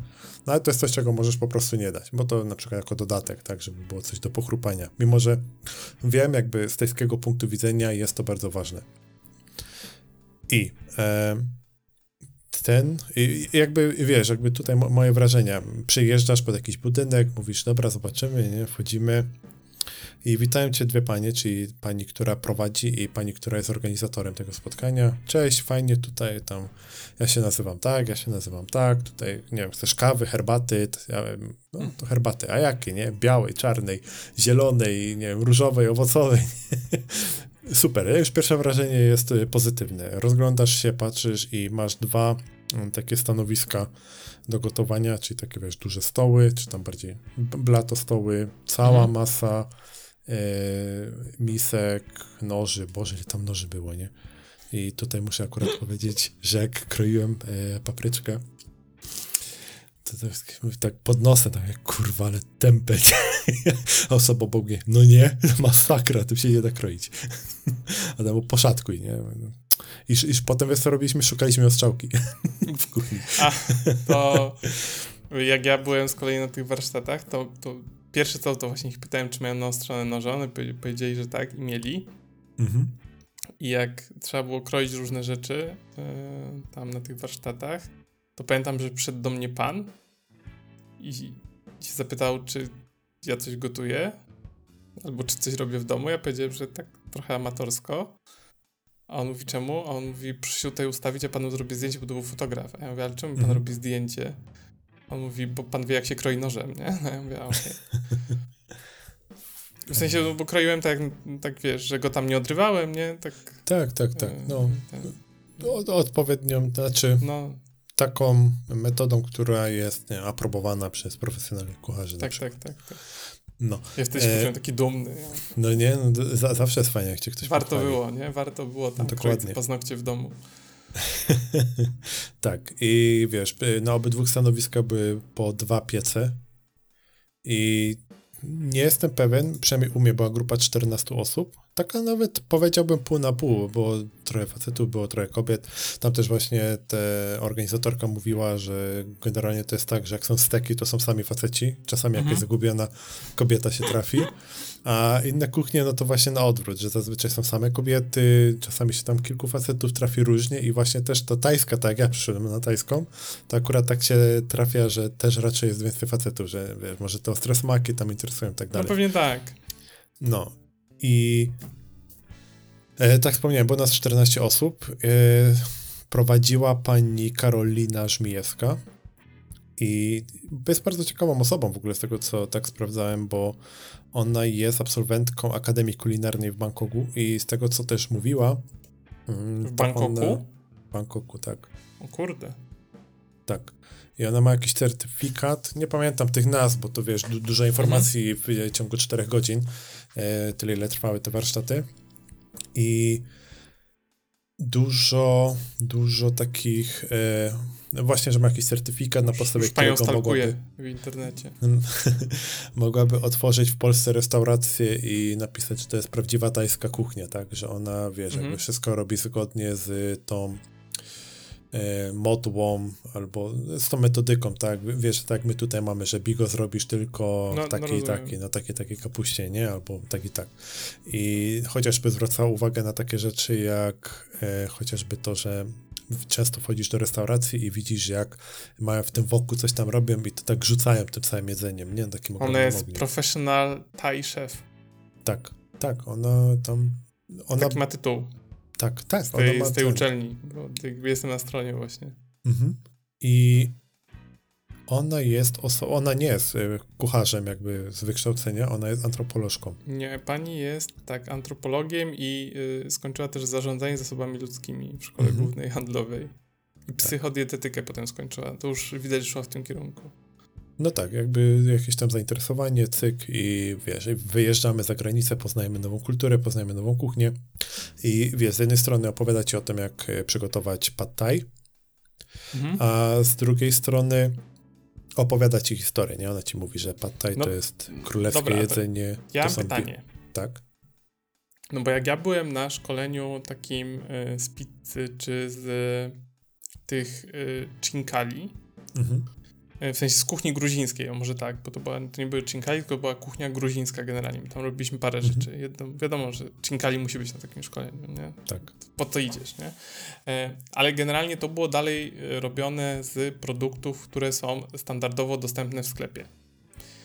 no ale to jest coś, czego możesz po prostu nie dać, bo to na przykład jako dodatek, tak, żeby było coś do pochrupania. Mimo, że wiem jakby z tajskiego punktu widzenia jest to bardzo ważne. I e, ten, i jakby wiesz, jakby tutaj moje wrażenia. Przyjeżdżasz pod jakiś budynek, mówisz, dobra, zobaczymy, nie, wchodzimy, i witają Cię dwie panie, czyli pani, która prowadzi i pani, która jest organizatorem tego spotkania. Cześć, fajnie tutaj, tam, ja się nazywam tak, ja się nazywam tak, tutaj, nie wiem, chcesz kawy, herbaty, ja no to herbaty, a jakie, nie? Białej, czarnej, zielonej, nie wiem, różowej, owocowej. (laughs) Super, już pierwsze wrażenie jest y, pozytywne. Rozglądasz się, patrzysz i masz dwa takie stanowiska do gotowania, czyli takie, wiesz, duże stoły, czy tam bardziej blato stoły, cała mhm. masa e, misek, noży, boże, ile tam noży było, nie? I tutaj muszę akurat (laughs) powiedzieć, że jak kroiłem e, papryczkę, to, to tak pod nosem, tak jak kurwa, ale tempę. A (laughs) osoba obok mnie, no nie, (laughs) masakra, tym się nie da kroić. A tam poszatkuj, nie? Iż, iż potem wiesz co robiliśmy? Szukaliśmy ostrzałki (laughs) w kuchni. A, to jak ja byłem z kolei na tych warsztatach, to, to pierwsze co, to właśnie ich pytałem, czy mają naostrzone noże. One powiedzieli, że tak i mieli. Mhm. I jak trzeba było kroić różne rzeczy yy, tam na tych warsztatach, to pamiętam, że przyszedł do mnie pan i się zapytał, czy ja coś gotuję, albo czy coś robię w domu. Ja powiedziałem, że tak trochę amatorsko. A on mówi, czemu? A on mówi, proszę się tutaj ustawić, a panu zrobię zdjęcie, bo to był fotograf. A ja mówię, ale czemu pan mhm. robi zdjęcie? On mówi, bo pan wie, jak się kroi nożem, nie? (laughs) No ja mówię, okej. Okay. (laughs) W sensie, no, bo kroiłem tak, tak, wiesz, że go tam nie odrywałem, nie? Tak, tak, tak. tak. No, ten... odpowiednią, znaczy no. taką metodą, która jest nie, aprobowana przez profesjonalnych kucharzy. Tak, tak, tak, tak. No. Jesteś e, taki dumny. No nie, no, za, zawsze jest fajnie, jak cię ktoś Warto pochwali. było, nie? Warto było tam no, dokładnie. paznokcie w domu. (laughs) tak, i wiesz, na obydwu stanowiskach były po dwa piece i nie jestem pewien, przynajmniej u mnie była grupa 14 osób, taka nawet powiedziałbym pół na pół, bo trochę facetów, było trochę kobiet. Tam też właśnie ta organizatorka mówiła, że generalnie to jest tak, że jak są steki, to są sami faceci. Czasami mhm. jakaś zagubiona kobieta się trafi. A inne kuchnie, no to właśnie na odwrót, że zazwyczaj są same kobiety, czasami się tam kilku facetów trafi różnie i właśnie też ta tajska, tak jak ja przyszedłem na tajską, to akurat tak się trafia, że też raczej jest więcej facetów, że wiesz, może te ostre smaki tam interesują i tak no dalej. No pewnie tak. No, i e, tak wspomniałem, było nas 14 osób. E, prowadziła pani Karolina Żmijewska. I jest bardzo ciekawą osobą w ogóle z tego, co tak sprawdzałem, bo ona jest absolwentką Akademii Kulinarnej w Bangkoku i z tego, co też mówiła. Mm, w Bangkoku? Ona, w Bangkoku, tak. O kurde. Tak. I ona ma jakiś certyfikat, nie pamiętam tych nazw, bo to wiesz, du dużo informacji mhm. w ciągu 4 godzin, tyle ile trwały te warsztaty. I dużo, dużo takich, e, no właśnie, że ma jakiś certyfikat na podstawie którego mogłaby... w internecie. (laughs) mogłaby otworzyć w Polsce restaurację i napisać, że to jest prawdziwa tajska kuchnia, tak, że ona, wiesz, mhm. jakby wszystko robi zgodnie z tą E, modłą albo z tą metodyką, tak? Wiesz, tak my tutaj mamy, że bigo zrobisz tylko no, takiej no takiej, na takiej takiej kapuście, nie? Albo tak i tak. I chociażby zwracała uwagę na takie rzeczy jak e, chociażby to, że często wchodzisz do restauracji i widzisz, jak mają w tym wokół coś tam robią i to tak rzucają tym samym jedzeniem, nie? Takim ona jest ogniu. professional Thai chef. Tak, tak, ona tam... Ona... Taki ma tytuł. Tak, tak. Z tej, z tej uczelni, bo jestem na stronie właśnie. Mhm. I ona jest oso- ona nie jest y, kucharzem jakby z wykształcenia, ona jest antropolożką. Nie, pani jest tak antropologiem i y, skończyła też zarządzanie zasobami ludzkimi w szkole mhm. głównej handlowej. I tak. psychodietetykę tak. potem skończyła. To już widać, że szła w tym kierunku. No tak, jakby jakieś tam zainteresowanie, cyk i wiesz, wyjeżdżamy za granicę, poznajemy nową kulturę, poznajemy nową kuchnię i wiesz, z jednej strony opowiada ci o tym, jak e, przygotować pad thai, mhm. a z drugiej strony opowiada ci historię, nie? Ona ci mówi, że pad thai no, to jest królewskie dobra, jedzenie. Ja mam pytanie. Tak? No bo jak ja byłem na szkoleniu takim y, z pizzy czy z y, tych y, chinkali, mhm. W sensie z kuchni gruzińskiej, o może tak, bo to, była, to nie były chinkali, tylko była kuchnia gruzińska generalnie. Tam robiliśmy parę mhm. rzeczy. Jedno, wiadomo, że chinkali musi być na takim szkoleniu, nie? Tak. Po to idziesz, nie? Ale generalnie to było dalej robione z produktów, które są standardowo dostępne w sklepie.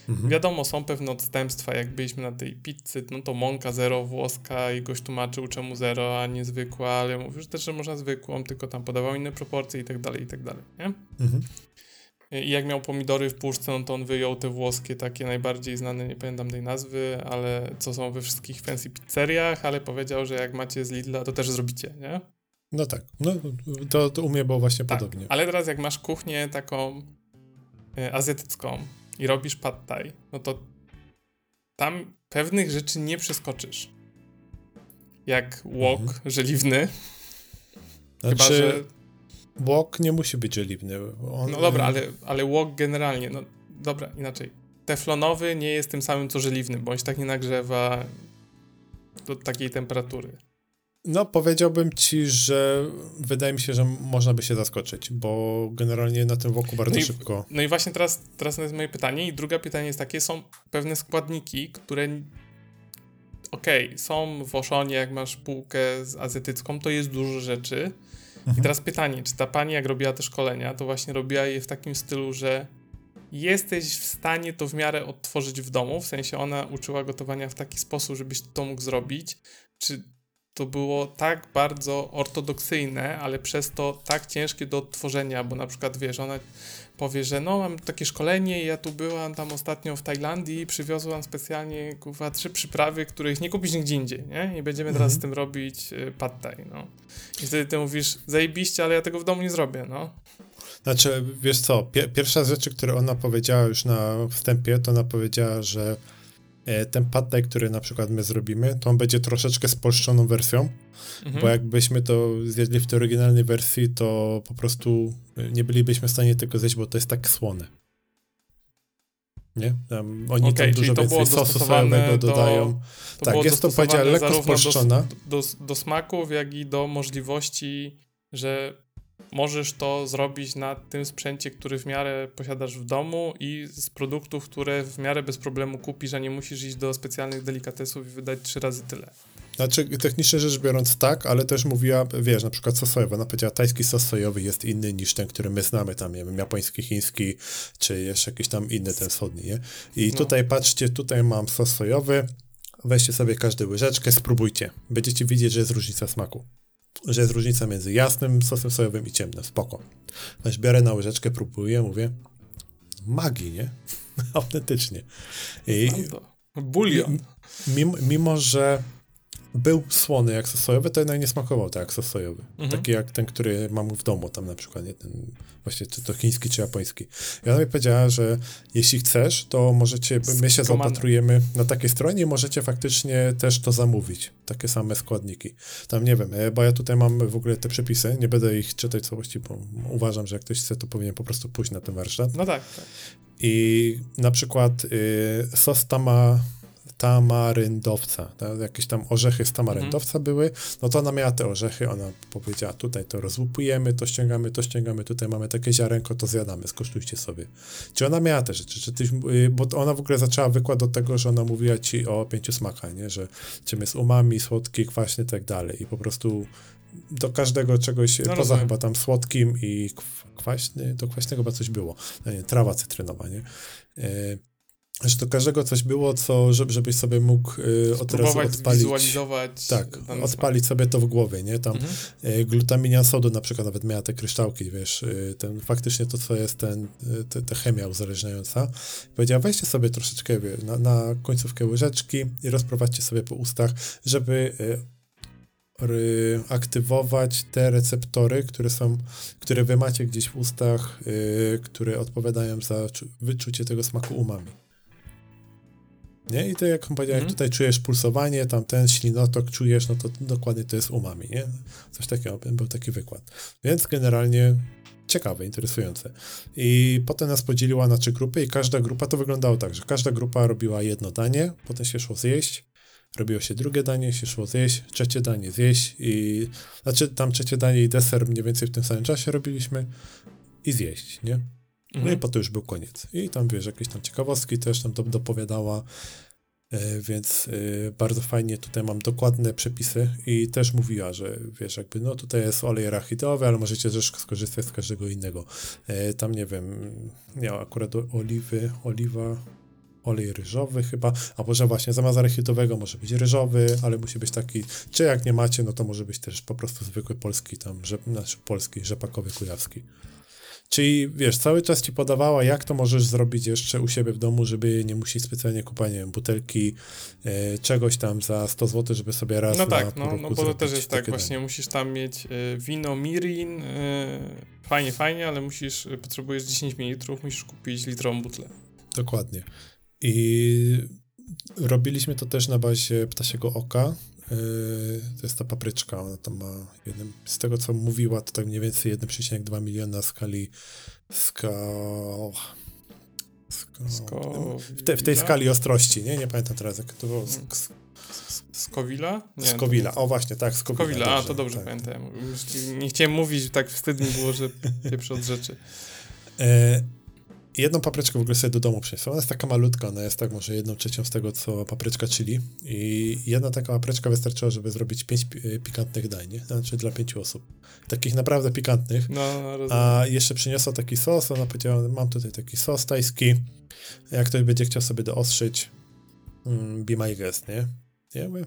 Mhm. Wiadomo, są pewne odstępstwa, jak byliśmy na tej pizzy, no to mąka zero włoska i goś tłumaczył czemu zero, a nie zwykła, ale mówił że też, że można zwykłą, tylko tam podawał inne proporcje i tak dalej, i tak dalej, nie? Mhm. I jak miał pomidory w puszce, no to on wyjął te włoskie, takie najbardziej znane, nie pamiętam tej nazwy, ale co są we wszystkich fancy pizzeriach, ale powiedział, że jak macie z Lidla, to też zrobicie, nie? No tak, no to, to u mnie było właśnie tak, podobnie. Ale teraz jak masz kuchnię taką y, azjatycką, i robisz pad thai, no to tam pewnych rzeczy nie przeskoczysz. Jak wok mhm. żeliwny. Znaczy, Chyba, że... Wok nie musi być żeliwny. On... No dobra, ale, ale wok generalnie, no dobra, inaczej. Teflonowy nie jest tym samym co żeliwny, bądź tak nie nagrzewa do takiej temperatury. No, powiedziałbym ci, że wydaje mi się, że można by się zaskoczyć, bo generalnie na tym wokół bardzo no i, szybko. No i właśnie teraz, teraz jest moje pytanie. I drugie pytanie jest takie: są pewne składniki, które. Okej, okay, są w Oszonie, jak masz półkę z azjatycką, to jest dużo rzeczy. Mhm. I teraz pytanie, czy ta pani, jak robiła te szkolenia, to właśnie robiła je w takim stylu, że jesteś w stanie to w miarę odtworzyć w domu, w sensie ona uczyła gotowania w taki sposób, żebyś to mógł zrobić, czy to było tak bardzo ortodoksyjne, ale przez to tak ciężkie do odtworzenia, bo na przykład wiesz, ona powie, że no mam takie szkolenie ja tu byłam tam ostatnio w Tajlandii i przywiozłam specjalnie kurwa trzy przyprawy, których nie kupisz nigdzie indziej, nie? I będziemy teraz mhm. z tym robić y, pad thai, no. I wtedy ty mówisz, zajebiście, ale ja tego w domu nie zrobię, no. Znaczy, wiesz co, pierwsza z rzeczy, które ona powiedziała już na wstępie, to ona powiedziała, że ten pad który na przykład my zrobimy, to on będzie troszeczkę spolszczoną wersją, mhm. bo jakbyśmy to zjedli w tej oryginalnej wersji, to po prostu nie bylibyśmy w stanie tego zjeść, bo to jest tak słone. Nie? Tam, oni okay, tam dużo więcej sosu sojowego do, dodają. Tak, jest to powiedziała lekko spolszczona. Do, do, do smaków, jak i do możliwości, że możesz to zrobić na tym sprzęcie, który w miarę posiadasz w domu i z produktów, które w miarę bez problemu kupisz, a nie musisz iść do specjalnych delikatesów i wydać trzy razy tyle. Znaczy, technicznie rzecz biorąc tak, ale też mówiła, wiesz, na przykład sos sojowy. Ona powiedziała, tajski sos sojowy jest inny niż ten, który my znamy tam, nie wiem, japoński, chiński, czy jeszcze jakiś tam inny, ten wschodni, nie? I no. tutaj, patrzcie, tutaj mam sos sojowy, weźcie sobie każdy łyżeczkę, spróbujcie. Będziecie widzieć, że jest różnica smaku że jest różnica między jasnym sosem sojowym i ciemnym. Spoko. Weź biorę na łyżeczkę, próbuję, mówię, magii, nie? (laughs) Autentycznie. I Bulion. Mimo, mimo, że był słony jak sojowy, to jednak nie smakował tak jak sojowy. Mhm. Taki jak ten, który mam w domu, tam na przykład, nie? Ten, właśnie czy to chiński, czy japoński. I ona mi powiedziała, że jeśli chcesz, to możecie, my się zaopatrujemy na takiej stronie i możecie faktycznie też to zamówić. Takie same składniki. Tam nie wiem, e, bo ja tutaj mam w ogóle te przepisy, nie będę ich czytać całości, bo uważam, że jak ktoś chce, to powinien po prostu pójść na ten warsztat. No tak. tak. I na przykład y, sos tama tamaryndowca, tak? jakieś tam orzechy z tamaryndowca mhm. były, no to ona miała te orzechy, ona powiedziała, tutaj to rozłupujemy, to ściągamy, to ściągamy, tutaj mamy takie ziarenko, to zjadamy, skosztujcie sobie. Czy ona miała te rzeczy, czy ty, y, bo ona w ogóle zaczęła wykład od tego, że ona mówiła ci o pięciu smakach, nie? że czym jest umami, słodki, kwaśny i tak dalej i po prostu do każdego czegoś, no poza rozumiem. chyba tam słodkim i kwaśny, do kwaśnego chyba coś było, no nie, trawa cytrynowa, nie? Y, że do każdego coś było, co, żeby, żebyś sobie mógł y, od razu odpalić. Tak, odpalić sobie to w głowie, nie? Tam mhm. y, glutaminia sodu na przykład nawet miała te kryształki, wiesz, y, ten, faktycznie to, co jest ten, y, te, te chemia uzależniająca. Powiedziała, weźcie sobie troszeczkę wie, na, na końcówkę łyżeczki i rozprowadźcie sobie po ustach, żeby y, aktywować te receptory, które są, które wy macie gdzieś w ustach, y, które odpowiadają za wyczucie tego smaku umami. Nie? I to jak powiedziałem, mm. tutaj czujesz pulsowanie, tam ten ślinotok czujesz, no to dokładnie to jest umami, nie? Coś takiego, był taki wykład. Więc generalnie ciekawe, interesujące. I potem nas podzieliła na trzy grupy i każda grupa to wyglądało tak, że każda grupa robiła jedno danie, potem się szło zjeść, robiło się drugie danie, się szło zjeść, trzecie danie zjeść i, znaczy tam trzecie danie i deser mniej więcej w tym samym czasie robiliśmy i zjeść, nie? No mhm. i potem już był koniec. I tam, wiesz, jakieś tam ciekawostki też tam do, dopowiadała, e, więc e, bardzo fajnie tutaj mam dokładne przepisy i też mówiła, że wiesz, jakby no tutaj jest olej rachitowy, ale możecie też skorzystać z każdego innego. E, tam nie wiem, miał akurat oliwy, oliwa, olej ryżowy chyba, a może właśnie zamiast arachitowego może być ryżowy, ale musi być taki, czy jak nie macie, no to może być też po prostu zwykły polski tam, rzep, znaczy polski, rzepakowy, kujawski. Czyli wiesz, cały czas ci podawała, jak to możesz zrobić jeszcze u siebie w domu, żeby nie musieć specjalnie kupować, nie wiem, butelki e, czegoś tam za 100 zł, żeby sobie raz no tak, no, no bo to też jest tak, właśnie musisz tam mieć e, wino mirin, e, fajnie, fajnie, ale musisz, e, potrzebujesz 10 ml, musisz kupić litrową butlę. Dokładnie. I robiliśmy to też na bazie ptasiego oka. Yy, to jest ta papryczka, ona tam ma jednym, z tego co mówiła, to tak mniej więcej 1,2 miliona skali ska... Sko... W, te, w, tej skali ostrości, nie? Nie pamiętam teraz, jak to było. Hmm. Sk Skowila? Nie, Skowila, o właśnie, tak, Skowila. Skowila, dobrze, a to dobrze tak. pamiętam. Nie chciałem mówić, tak wstyd mi było, że pierwszy od rzeczy. Jedną papryczkę w ogóle sobie do domu przyniosłem. Ona jest taka malutka, ona jest tak może jedną trzecią z tego, co papryczka chili. I jedna taka papryczka wystarczyła, żeby zrobić pięć pikantnych dań, nie? Znaczy dla pięciu osób. Takich naprawdę pikantnych. No, A jeszcze przyniosła taki sos, ona powiedziała, mam tutaj taki sos tajski. Jak ktoś będzie chciał sobie doostrzyć, mm, be my guest, nie? Ja mówię,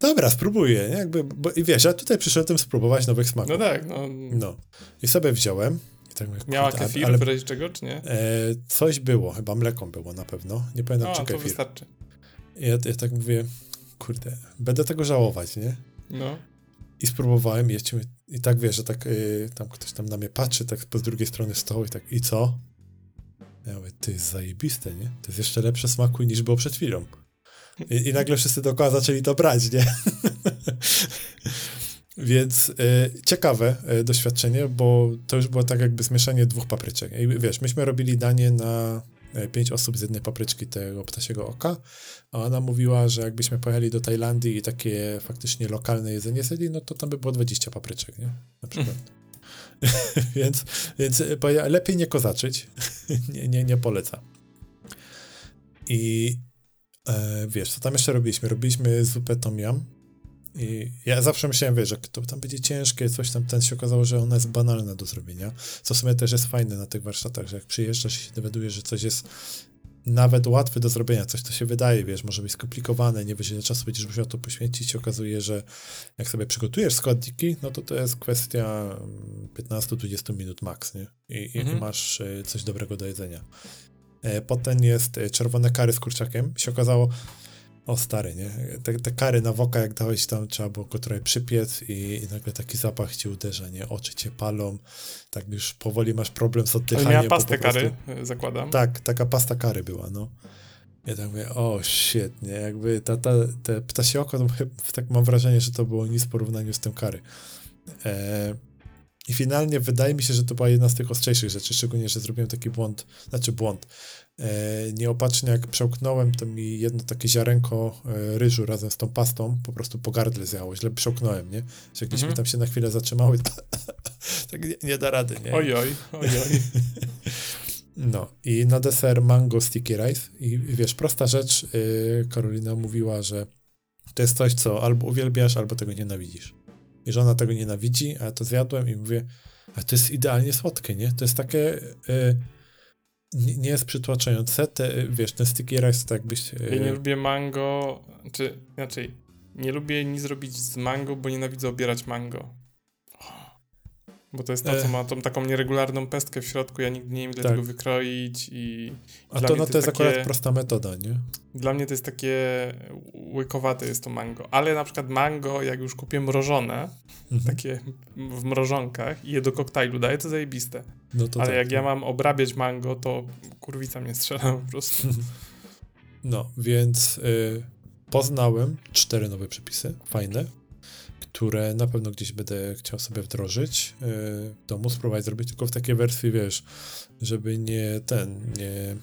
dobra, spróbuję, nie? Jakby, bo, I wiesz, ja tutaj przyszedłem spróbować nowych smaków. No tak, no. No. I sobie wziąłem tak mówię, Miała kurde, kefir ale, w razie czego, czy nie? E, coś było, chyba mleką było na pewno. Nie pamiętam, czy kefir. to wystarczy. Ja, ja tak mówię, kurde, będę tego żałować, nie? No. I spróbowałem jeść i tak wiesz, że tak y, tam ktoś tam na mnie patrzy, tak z drugiej strony stołu i tak, i co? Ja mówię, ty jest zajebiste, nie? To jest jeszcze lepsze smaku niż było przed chwilą. I, i nagle wszyscy dookoła zaczęli to brać, nie? (laughs) Więc y, ciekawe y, doświadczenie, bo to już było tak jakby zmieszanie dwóch papryczek. I wiesz, myśmy robili danie na e, pięć osób z jednej papryczki tego ptasiego oka, a ona mówiła, że jakbyśmy pojechali do Tajlandii i takie faktycznie lokalne jedzenie zjedli, no to tam by było 20 papryczek, nie? Na przykład. (laughs) więc, więc lepiej nie kozaczyć. (laughs) nie, nie, nie poleca. I e, wiesz, co tam jeszcze robiliśmy? Robiliśmy zupę tom yum, i ja zawsze myślałem, wiesz, że to tam będzie ciężkie, coś tam, ten się okazało, że ona jest banalna do zrobienia, co w sumie też jest fajne na tych warsztatach, że jak przyjeżdżasz i się dowiadujesz, że coś jest nawet łatwe do zrobienia, coś to się wydaje, wiesz, może być skomplikowane, nie wiesz ile czasu będziesz musiał to poświęcić, się okazuje, że jak sobie przygotujesz składniki, no to to jest kwestia 15-20 minut maks, nie? I, mhm. i masz e, coś dobrego do jedzenia. E, potem jest e, czerwone kary z kurczakiem. Się okazało, o stary, nie? Te, te, kary na woka, jak dałeś tam, trzeba było go trochę przypiec i, i, nagle taki zapach ci uderza, nie? Oczy cię palą, tak już powoli masz problem z oddychaniem. Miała pastę prostu... kary, e, zakładam. Tak, taka pasta kary była, no. Ja tak mówię, o świetnie, jakby ta, ta, te ptasie oko, to tak mam wrażenie, że to było nic w porównaniu z tym kary. E, I finalnie wydaje mi się, że to była jedna z tych ostrzejszych rzeczy, szczególnie, że zrobiłem taki błąd, znaczy błąd, E, nieopatrznie jak przełknąłem, to mi jedno takie ziarenko e, ryżu razem z tą pastą po prostu po gardle zjało. Źle przełknąłem, nie? Że gdzieś mhm. mi tam się na chwilę zatrzymały, (laughs) tak nie, nie, da rady, nie? Ojoj, ojoj. (laughs) No i na deser mango sticky rice i wiesz, prosta rzecz, yy, Karolina mówiła, że to jest coś, co albo uwielbiasz, albo tego nienawidzisz. I że ona tego nienawidzi, a ja to zjadłem i mówię, a to jest idealnie słodkie, nie? To jest takie... Yy, nie, jest przytłaczające. Te, wiesz, ten sticky rice to jakbyś... Ja nie lubię mango, czy inaczej, nie lubię nic zrobić z mango, bo nienawidzę obierać mango. Bo to jest to, co ma tą taką nieregularną pestkę w środku, ja nigdy nie wiem, ile tak. tego wykroić i... A to, no, to jest, takie, akurat prosta metoda, nie? Dla mnie to jest takie łykowate jest to mango, ale na przykład mango, jak już kupię mrożone, mhm. takie w mrożonkach i je do koktajlu daję, to zajebiste. No to ale tak, jak no. ja mam obrabiać mango, to kurwica mnie strzela po prostu. (laughs) No, więc y, poznałem cztery nowe przepisy, fajne, które na pewno gdzieś będę chciał sobie wdrożyć yy, w domu, spróbować zrobić tylko w takiej wersji, wiesz, żeby nie ten, nie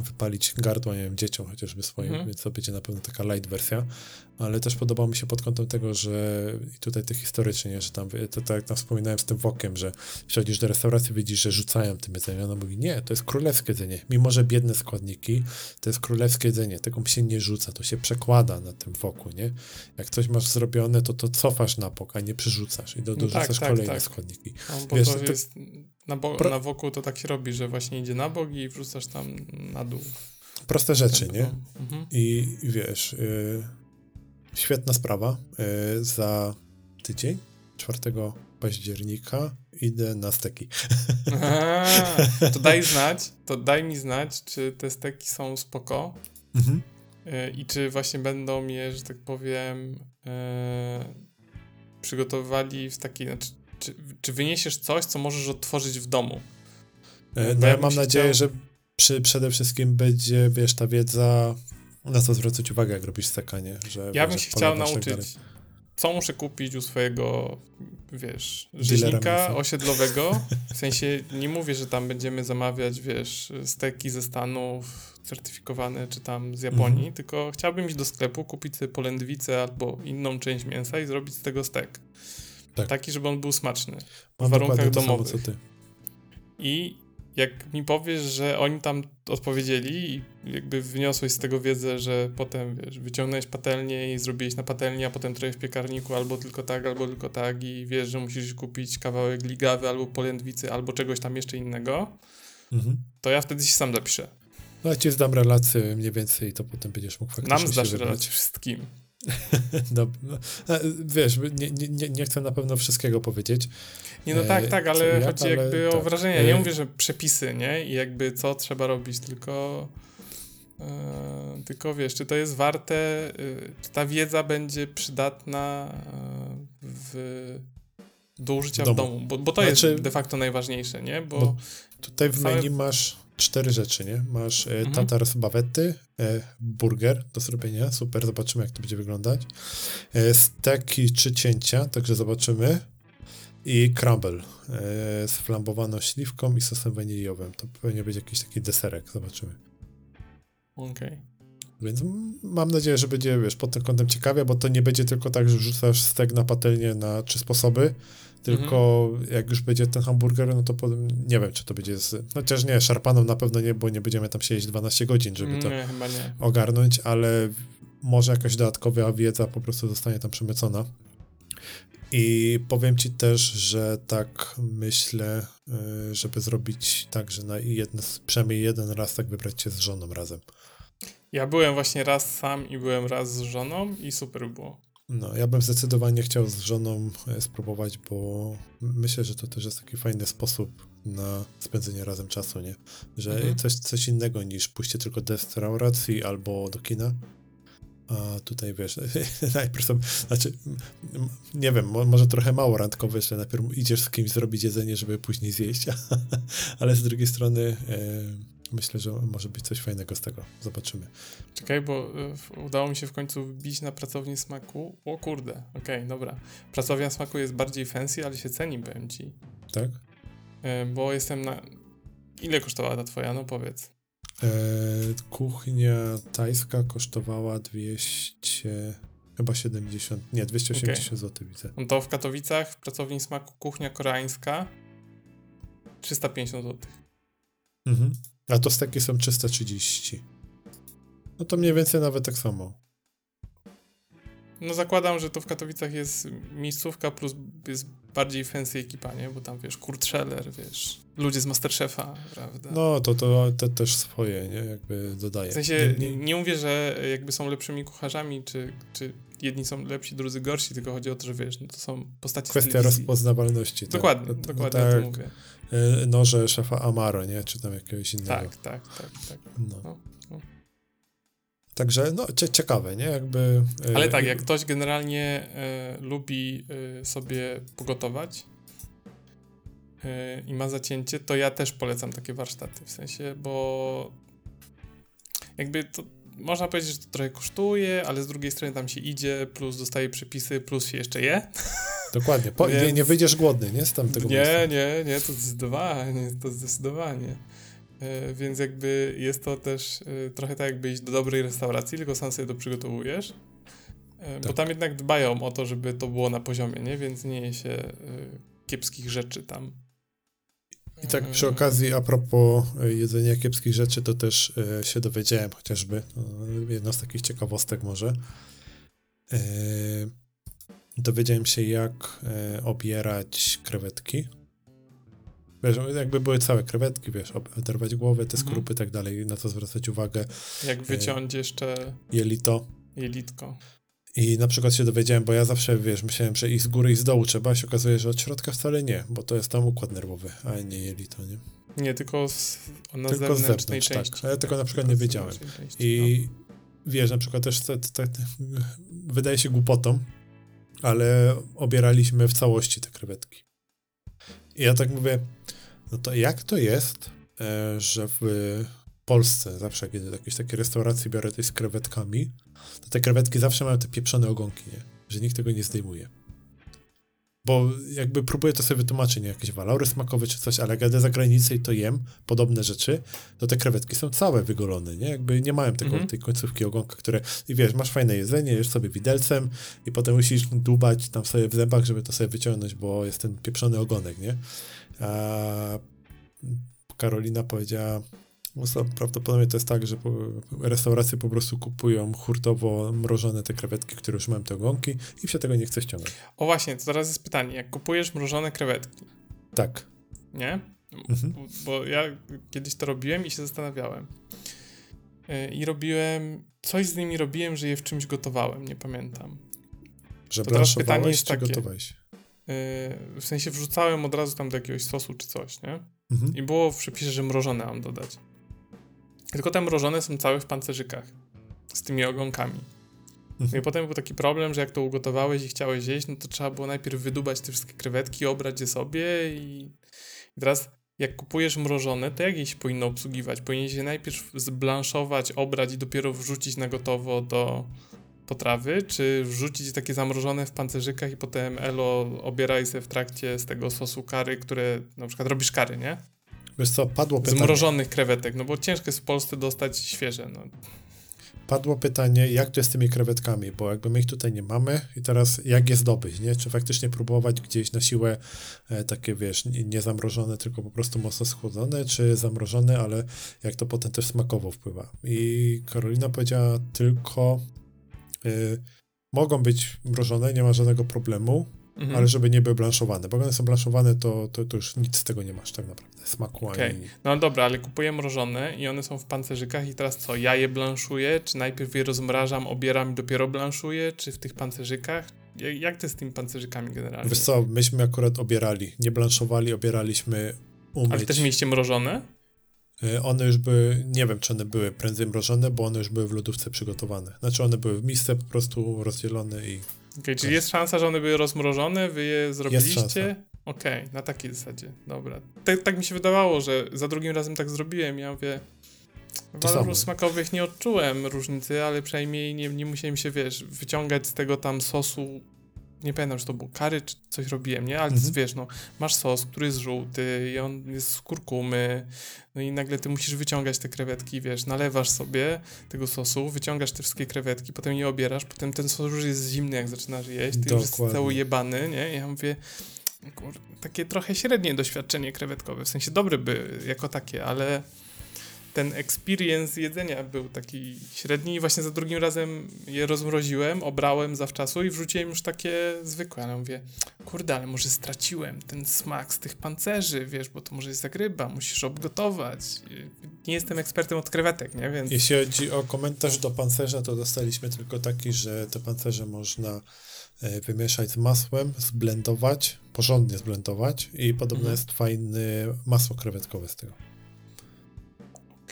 wypalić gardła, nie wiem, dzieciom chociażby swoim, mhm. więc to będzie na pewno taka light wersja, ale też podobało mi się pod kątem tego, że i tutaj te historycznie, że tam, to tak jak tam wspominałem z tym wokiem, że przychodzisz do restauracji, widzisz, że rzucają tym jedzenie, ona mówi, nie, to jest królewskie jedzenie, mimo że biedne składniki, to jest królewskie jedzenie, tego się nie rzuca, to się przekłada na tym woku, nie? Jak coś masz zrobione, to to cofasz na bok, a nie przyrzucasz i do, dorzucasz no tak, tak, kolejne tak. składniki. No, bo Wiesz, to, to jest na, bo, Pro... na wokół to tak się robi, że właśnie idzie na bok i wrzucasz tam na dół. Proste rzeczy, nie? Mhm. I, I, wiesz, y, świetna sprawa. Y, za tydzień, 4 października, idę na steki. To daj (laughs) znać, to daj mi znać, czy te steki są spoko. Mhm. Y, I czy właśnie będą je, że tak powiem, przygotowywali w takiej, znaczy czy, czy wyniesiesz coś, co możesz odtworzyć w domu? E, no ja mam nadzieję, chciał... że przy, przede wszystkim będzie, wiesz, ta wiedza, na co zwracać uwagę, jak robisz stekanie. Że, ja bym się chciał tak nauczyć, co muszę kupić u swojego, wiesz, rzeźnika osiedlowego. (laughs) W sensie nie mówię, że tam będziemy zamawiać, wiesz, steki ze Stanów certyfikowane, czy tam z Japonii, mhm. tylko chciałbym iść do sklepu, kupić sobie polędwicę albo inną część mięsa i zrobić z tego stek. Tak. Taki, żeby on był smaczny. W warunkach domowych. Samo, co ty. I jak mi powiesz, że oni tam odpowiedzieli i jakby wniosłeś z tego wiedzę, że potem, wiesz, wyciągnąłeś patelnię i zrobiłeś na patelni, a potem trochę w piekarniku, albo tylko tak, albo tylko tak i wiesz, że musisz kupić kawałek ligawy, albo polędwicy, albo czegoś tam jeszcze innego, mhm. to ja wtedy się sam zapiszę. No ja ci zdam relację mniej więcej i to potem będziesz mógł faktycznie Nam zdasz relację wszystkim. Dob (laughs) no, wiesz, nie, nie, nie chcę na pewno wszystkiego powiedzieć. Nie, no tak, tak, ale jak, chodzi ale jakby tak. o wrażenia. Nie mówię, że przepisy, nie? I jakby co trzeba robić, tylko e, tylko wiesz, czy to jest warte, e, czy ta wiedza będzie przydatna e, w, do użycia domu. w domu, bo, bo to znaczy, jest de facto najważniejsze, nie? Bo, bo tutaj w menu masz cztery rzeczy, nie? Masz e, mhm. tatar z bawety, e, burger do zrobienia, super, zobaczymy jak to będzie wyglądać. E, steki czy cięcia, także zobaczymy. I crumble e, z flambowaną śliwką i sosem waniliowym. To pewnie będzie jakiś taki deserek, zobaczymy. Okej. Okay. Więc mam nadzieję, że będzie, wiesz, pod tym kątem ciekawie, bo to nie będzie tylko tak, że rzucasz stek na patelnię na trzy sposoby, tylko mhm. jak już będzie ten hamburger, no to po, nie wiem, czy to będzie z. Chociaż nie, szarpaną na pewno nie, bo nie będziemy tam siedzieć 12 godzin, żeby to nie, ogarnąć, ale może jakaś dodatkowa wiedza po prostu zostanie tam przemycona. I powiem ci też, że tak myślę, y, żeby zrobić tak, że na jedno, przynajmniej jeden raz tak wybrać się z żoną razem. Ja byłem właśnie raz sam i byłem raz z żoną i super było. No, ja bym zdecydowanie chciał z żoną e, spróbować, bo myślę, że to też jest taki fajny sposób na spędzenie razem czasu, nie? Że mhm. coś, coś innego niż pójście tylko do restauracji albo do kina. A tutaj wiesz, (laughs) najpierw są, znaczy, nie wiem, może trochę mało randkowe, że najpierw idziesz z kimś zrobić jedzenie, żeby później zjeść, (laughs) ale z drugiej strony. E, myślę, że może być coś fajnego z tego. Zobaczymy. Czekaj, bo y, udało mi się w końcu wbić na pracownię smaku. O kurde, okej, okay, dobra. Pracownia smaku jest bardziej fancy, ale się ceni, powiem ci. Tak? Y, bo jestem na... Ile kosztowała ta twoja? No powiedz. E, kuchnia tajska kosztowała 200... Chyba 70, nie, 280 okay. zł widzę. No to w Katowicach w pracowni smaku kuchnia koreańska 350 zł. Mhm. A to steki są 330. No to mniej więcej nawet tak samo. No zakładam, że to w Katowicach jest miejscówka plus jest bardziej fancy ekipa, nie? Bo tam, wiesz, Kurt Scheller, wiesz, ludzie z Masterchefa, prawda? No, to, to te też swoje, nie? Jakby dodaję. W sensie, nie, nie... nie mówię, że jakby są lepszymi kucharzami, czy, czy jedni są lepsi, drudzy gorsi, tylko chodzi o to, że wiesz, no to są postacie Kwestia rozpoznawalności. Dokładnie, tak. dokładnie no, tak, o tym mówię. E, noże szefa Amaro, nie? Czy tam jakiegoś innego. Tak, tak, tak, tak. No. no, no. Także no, ciekawe, nie? Jakby. E, Ale tak, jak ktoś generalnie lubi sobie pogotować i ma zacięcie, to ja też polecam takie warsztaty. W sensie, bo jakby to można powiedzieć, że to trochę kosztuje, ale z drugiej strony tam się idzie, plus dostaje przepisy, plus się jeszcze je. (laughs) Dokładnie. Po, Więc... nie, nie wyjdziesz głodny, nie? Z tamtego Nie, miejsca. nie, nie, to zdecydowanie, to zdecydowanie. E, więc jakby jest to też e, trochę tak jakby iść do dobrej restauracji, tylko sam sobie to przygotowujesz. E, tak. Bo tam jednak dbają o to, żeby to było na poziomie, nie? Więc nie je się kiepskich rzeczy tam. I tak przy okazji, a propos jedzenia kiepskich rzeczy, to też się dowiedziałem chociażby, jedna z takich ciekawostek może, dowiedziałem się jak obierać krewetki Wiesz, jakby były całe krewetki, wiesz, oderwać głowę, te mhm. skrupy i tak dalej, na co zwracać uwagę. Jak e, wyciąć jeszcze... Jelito. Jelitko. I na przykład się dowiedziałem, bo ja zawsze, wiesz, myślałem, że i z góry, i z dołu trzeba, a się okazuje, że od środka wcale nie, bo to jest tam układ nerwowy, a nie jelito, nie? Nie, tylko z, na tylko z zewnątrz, tak. części. tak. Ja tego na przykład nie wiedziałem. I no. wiesz, na przykład też te, te, te, wydaje się głupotą, ale obieraliśmy w całości te krewetki. I ja tak mówię, no to jak to jest, e, że w Polsce zawsze, kiedy do jakiejś takiej restauracji biorę coś z krewetkami, to te krewetki zawsze mają te pieprzone ogonki, nie? Że nikt tego nie zdejmuje. Bo jakby próbuję to sobie wytłumaczyć, nie jakieś walory smakowe czy coś, ale jak jadę za granicę i to jem, podobne rzeczy, to te krewetki są całe wygolone, nie? Jakby nie mają tego, mm -hmm. tej końcówki ogonka, które, i wiesz, masz fajne jedzenie, jesz sobie widelcem i potem musisz dłubać tam sobie w zębach, żeby to sobie wyciągnąć, bo jest ten pieprzony ogonek, nie? A Karolina powiedziała, prawdopodobnie to jest tak, że restauracje po prostu kupują hurtowo mrożone te krewetki, które już mają te ogonki i się tego nie chce ściągać. O właśnie, to teraz jest pytanie, jak kupujesz mrożone krewetki. Tak. Nie? Mhm. Bo ja kiedyś to robiłem i się zastanawiałem. E, I robiłem, coś z nimi robiłem, że je w czymś gotowałem, nie pamiętam. Że to teraz pytanie jest takie, gotowałeś? Yy, w sensie wrzucałem od razu tam do jakiegoś sosu czy coś, nie? Mhm. I było w przepisie, że mrożone mam dodać. Tylko te mrożone są całe w pancerzykach. Z tymi ogonkami. No i mhm. potem był taki problem, że jak to ugotowałeś i chciałeś jeść, no to trzeba było najpierw wydubać te wszystkie krewetki, obrać je sobie i, i teraz jak kupujesz mrożone, to jak je się powinno obsługiwać? Powinien się najpierw zblanszować, obrać i dopiero wrzucić na gotowo do, potrawy, czy wrzucić takie zamrożone w pancerzykach i potem elo obieraj sobie w trakcie z tego sosu kary, które na przykład robisz kary, nie? Wiesz co, padło pytanie. Zmrożonych krewetek, no bo ciężko jest w Polsce dostać świeże, no. Padło pytanie, jak to jest z tymi krewetkami, bo jakby my ich tutaj nie mamy i teraz jak je zdobyć, nie? Czy faktycznie próbować gdzieś na siłę e, takie, wiesz, nie zamrożone, tylko po prostu mocno schłodzone, czy zamrożone, ale jak to potem też smakowo wpływa. I Karolina powiedziała tylko Y, mogą być mrożone, nie ma żadnego problemu, mhm. ale żeby nie były blanszowane, bo one są blanszowane, to, to, to, już nic z tego nie masz tak naprawdę, smaku okay. ani... No dobra, ale kupuję mrożone i one są w pancerzykach i teraz co, ja je blanszuję, czy najpierw je rozmrażam, obieram i dopiero blanszuję, czy w tych pancerzykach? Jak to jest z tymi pancerzykami generalnie? Wiesz co, myśmy akurat obierali, nie blanszowali, obieraliśmy umyć. Ale też mieliście mrożone? E, one już były, nie wiem czy one były prędzej mrożone, bo one już były w lodówce przygotowane. Znaczy one były w misce po prostu rozdzielone i... Okay, czyli jest. szansa, że one były rozmrożone, wy je zrobiliście? Okej, okay, na takiej zasadzie, dobra. Tak, tak mi się wydawało, że za drugim razem tak zrobiłem, ja mówię... Walorów smakowych nie odczułem różnicy, ale przynajmniej nie, nie musiałem się, wiesz, wyciągać z tego tam sosu nie pamiętam, czy to było kary, czy coś robiłem, nie? Ale mhm. wiesz, no, masz sos, który jest żółty i on jest z kurkumy, no i nagle ty musisz wyciągać te krewetki, wiesz, nalewasz sobie tego sosu, wyciągasz te wszystkie krewetki, potem je obierasz, potem ten sos już jest zimny, jak zaczynasz jeść, ty Dokładnie. już jest cały jebany, nie? I ja mówię, kur, takie trochę średnie doświadczenie krewetkowe, w sensie dobre by jako takie, ale ten experience jedzenia był taki średni i właśnie za drugim razem je rozmroziłem, obrałem zawczasu i wrzuciłem już takie zwykłe, ale mówię, kurde, ale może straciłem ten smak z tych pancerzy, wiesz, bo to może jest jak ryba, musisz obgotować. Nie jestem ekspertem od krewetek, nie, więc... Jeśli chodzi o komentarz do pancerza, to dostaliśmy tylko taki, że te pancerze można e, wymieszać z masłem, zblendować, porządnie zblendować i podobno mhm. jest fajny masło krewetkowe z tego.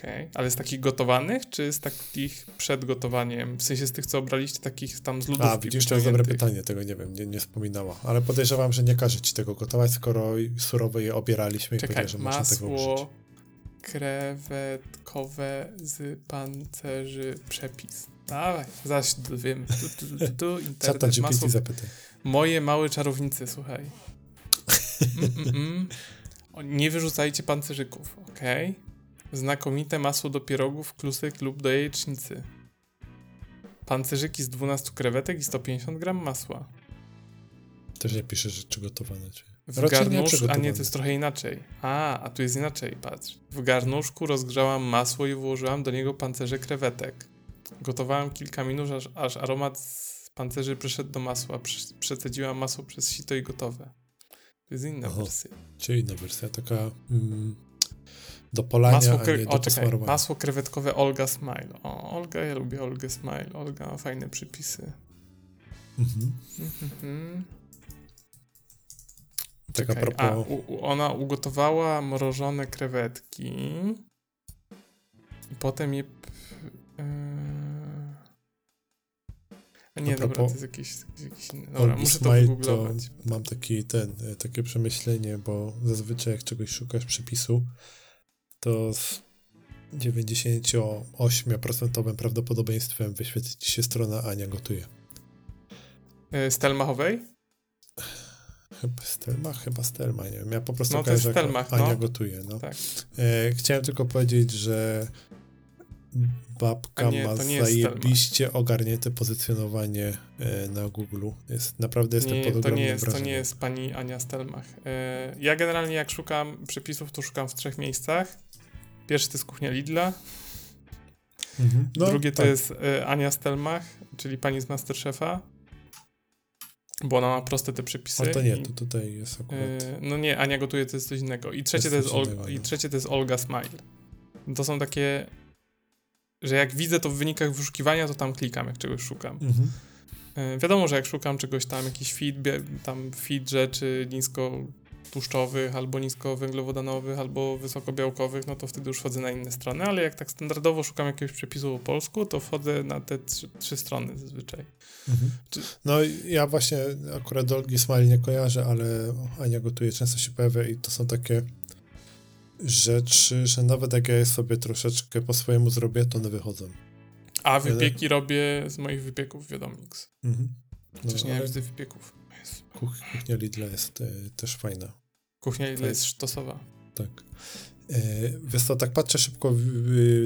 Okej, okay. ale z takich gotowanych, czy z takich przed gotowaniem? W sensie z tych, co obraliście, takich tam z lodówki A, widzisz, to jest dobre pytanie, tego nie wiem, nie, nie wspominała. Ale podejrzewam, że nie każe ci tego gotować, skoro surowe je obieraliśmy Czekaj, i że można tego użyć. krewetkowe z pancerzy przepis. Dawaj, zaś wiem. Tu, tu, tu, tu internet, masło. zapytaj. Moje małe czarownice, słuchaj. Mm, mm, mm. Nie wyrzucajcie pancerzyków, okej? Okay? Znakomite masło do pierogów, klusek lub do jajecznicy. Pancerzyki z 12 krewetek i 150 gram masła. Też nie pisze rzeczy gotowane. Czy... W garnuszku, a nie, to jest trochę inaczej. A, a tu jest inaczej, patrz. W garnuszku rozgrzałam masło i włożyłam do niego pancerze krewetek. Gotowałam kilka minut, aż, aż aromat z pancerzy przyszedł do masła. Przecedziłam masło przez sito i gotowe. To jest inna Oho, wersja. Czy inna wersja, taka mm, do polania, masło kre... a nie do o, czekaj, Masło krewetkowe Olga Smile. O, Olga, ja lubię Olgę Smile. Olga fajne przypisy. Mhm. mhm. Tak a propos... A, u, ona ugotowała mrożone krewetki i potem je... Yy... A nie, dobra, to jest jakiś, jakiś inny. Dobra, muszę to wygooglować. mam taki, ten, e, takie przemyślenie, bo zazwyczaj jak czegoś szukasz przepisu, to z 98% prawdopodobieństwem wyświetli ci się strona Ania gotuje. E, Stelmachowej? Chyba Stelmach, chyba Stelmach, nie wiem. Ja po prostu no, kojarzę, Stelmach, Ania no. gotuje. No. Tak. E, chciałem tylko powiedzieć, że babka nie, ma zajebiście ogarnięte pozycjonowanie e, na Google. Jest, naprawdę jestem nie, pod ogromnym to nie jest, wrażeniem. To nie jest pani Ania Stelmach. E, ja generalnie jak szukam przepisów, to szukam w trzech miejscach. Pierwszy to jest kuchnia Lidla. Mhm. No, Drugie tak. to jest e, Ania Stelmach, czyli pani z Masterchefa. Bo ona ma proste te przepisy. Ale to nie, to tutaj jest akurat... Yy, no nie, Ania gotuje to jest coś innego. I trzecie, to jest, Olga, innego, i no. trzecie to jest Olga Smile. To są takie, że jak widzę to w wynikach wyszukiwania, to tam klikam, jak czegoś szukam. Mhm. Yy, wiadomo, że jak szukam czegoś tam, jakiś feed, tam feed rzeczy nisko tłuszczowych, albo niskowęglowodanowych, albo wysokobiałkowych, no to wtedy już wchodzę na inne strony, ale jak tak standardowo szukam jakiegoś przepisu po polsku, to wchodzę na te trzy, trzy strony zazwyczaj. Mhm. Czy... No ja właśnie akurat Dolgi Smile nie kojarzę, ale Ania gotuje, często się pojawia i to są takie rzeczy, że nawet jak ja je sobie troszeczkę po swojemu zrobię, to one wychodzą. A wypieki ale... robię z moich wypieków Wiadomix. Mhm. No, Chociaż nie ale... wiem, z wypieków. Kuchnia Lidla jest e, też fajna. Kuchnia Lidla jest sztosowa. Tak. E, wiesz co, tak patrzę szybko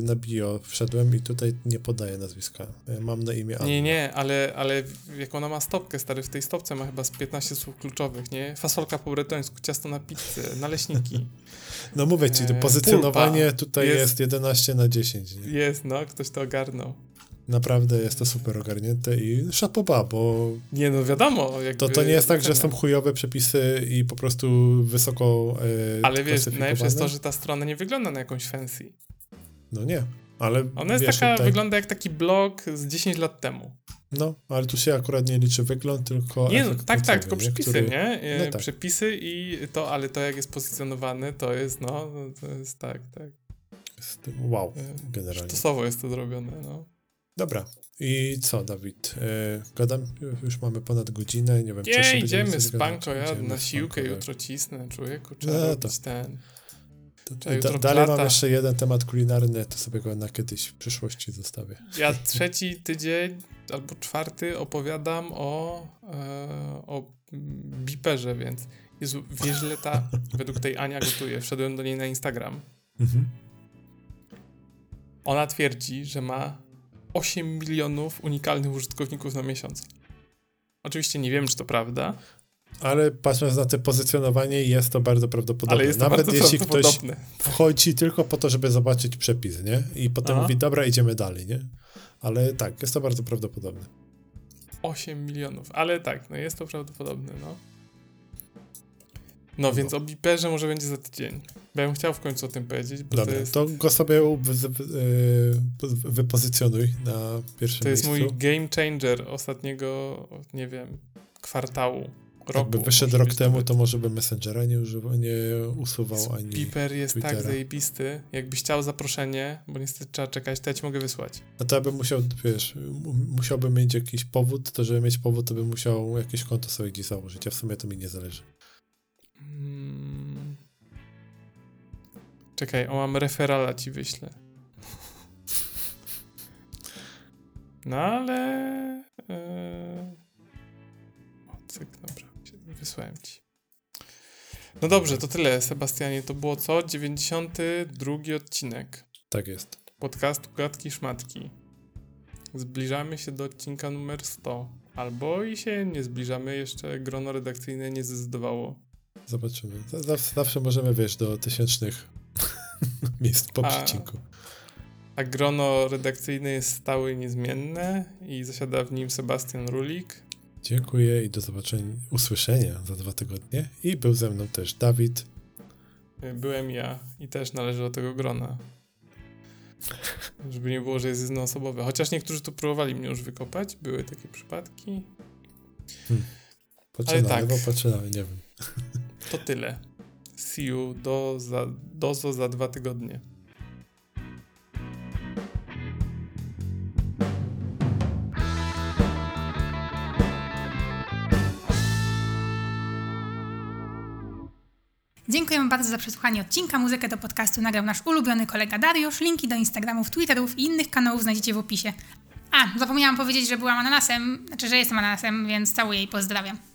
na bio, wszedłem i tutaj nie podaję nazwiska. E, mam na imię Anna. Nie, nie, ale, ale jak ona ma stopkę, stary, w tej stopce ma chyba z 15 słów kluczowych, nie? Fasolka po bretońsku, ciasto na pizzę, naleśniki. (laughs) No mówię ci, pozycjonowanie Pulpa. tutaj jest, jest 11 na 10. Nie? Jest, no, ktoś to ogarnął. Naprawdę jest to super ogarnięte i szapoba, bo... Nie, no wiadomo. To, to nie jest tak, że są chujowe przepisy i po prostu wysoko e, Ale wiesz, najlepsze jest to, że ta strona nie wygląda na jakąś fancy. No nie, ale... Ona jest wiesz, taka, tutaj... wygląda jak taki blog z 10 lat temu. No, ale tu się akurat nie liczy wygląd, tylko. Nie, no, tak, tak, tylko przepisy, Który... nie? No tak. Przepisy i to, ale to jak jest pozycjonowany, to jest, no, to jest tak, tak. Jest, wow, e, generalnie. Stosowo jest to zrobione, no. Dobra. I co, Dawid? E, gadam, już mamy ponad godzinę, nie wiem, Nie, idziemy z panko, ja na siłkę jutro cisnę, człowieku, trzeba no, to. ten... Da, dalej mam jeszcze jeden temat kulinarny, to sobie go na kiedyś w przyszłości zostawię. Ja (laughs) trzeci tydzień albo czwarty opowiadam o, e, o biperze, więc Jezu, wiesz, ile ta, (laughs) według tej Ania gotuje. Wszedłem do niej na Instagram. Mhm. Ona twierdzi, że ma 8 milionów unikalnych użytkowników na miesiąc. Oczywiście nie wiem, czy to prawda. Ale patrząc na te pozycjonowanie, jest to bardzo prawdopodobne. Ale jest to Nawet jeśli ktoś wchodzi tylko po to, żeby zobaczyć przepis, nie? I potem Aha. mówi, dobra, idziemy dalej, nie? Ale tak, jest to bardzo prawdopodobne. 8 milionów, ale tak, no jest to prawdopodobne, no. No, więc o Biperze może będzie za tydzień. Bo ja bym chciał w końcu o tym powiedzieć. Bo Dobra, to, jest... to go sobie e, wypozycjonuj na pierwszym To jest miejscu. mój game changer ostatniego, nie wiem, kwartału. Roku, Jakby wyszedł rok temu, to może by Messengera nie, używał, nie usuwał ani Piper jest tak Twittera. tak zajebisty. Jakbyś chciał zaproszenie, bo niestety trzeba czekać, to ja ci mogę wysłać. No to ja bym musiał, wiesz, musiałbym mieć jakiś powód, to żeby mieć powód, to bym musiał jakieś konto sobie gdzieś założyć, a w sumie to mi nie zależy. Hmm. Czekaj, o mam referala ci wyślę. No ale... Yy... O, cyk, dobra, wysłałem ci. No dobrze, to tyle, Sebastianie. To było co? 92 odcinek. Tak jest. Podcastu Gadki Szmatki. Zbliżamy się do odcinka numer 100. Albo i się nie zbliżamy, jeszcze grono redakcyjne nie zdecydowało. Zobaczymy. Zawsze, zawsze możemy, wiesz, do tysięcznych (laughs) miejsc po odcinku. A grono redakcyjne jest stałe i niezmienne i zasiada w nim Sebastian Rulik. Dziękuję i do zobaczenia, usłyszenia za dwa tygodnie. I był ze mną też Dawid. Byłem ja i też należy do tego grona. Żeby nie było, że jest jednoosobowe. Chociaż niektórzy tu próbowali mnie już wykopać. Były takie przypadki. Hmm. Poczynamy, tak, bo poczynamy, nie wiem. (laughs) To tyle. See you do za, dozo za dwa tygodnie. Dziękujemy bardzo za przesłuchanie odcinka. Muzykę do podcastu nagrał nasz ulubiony kolega Dariusz. Linki do Instagramów, Twitterów i innych kanałów znajdziecie w opisie. A, zapomniałam powiedzieć, że byłam ananasem, znaczy, że jestem ananasem, więc całuję i pozdrawiam.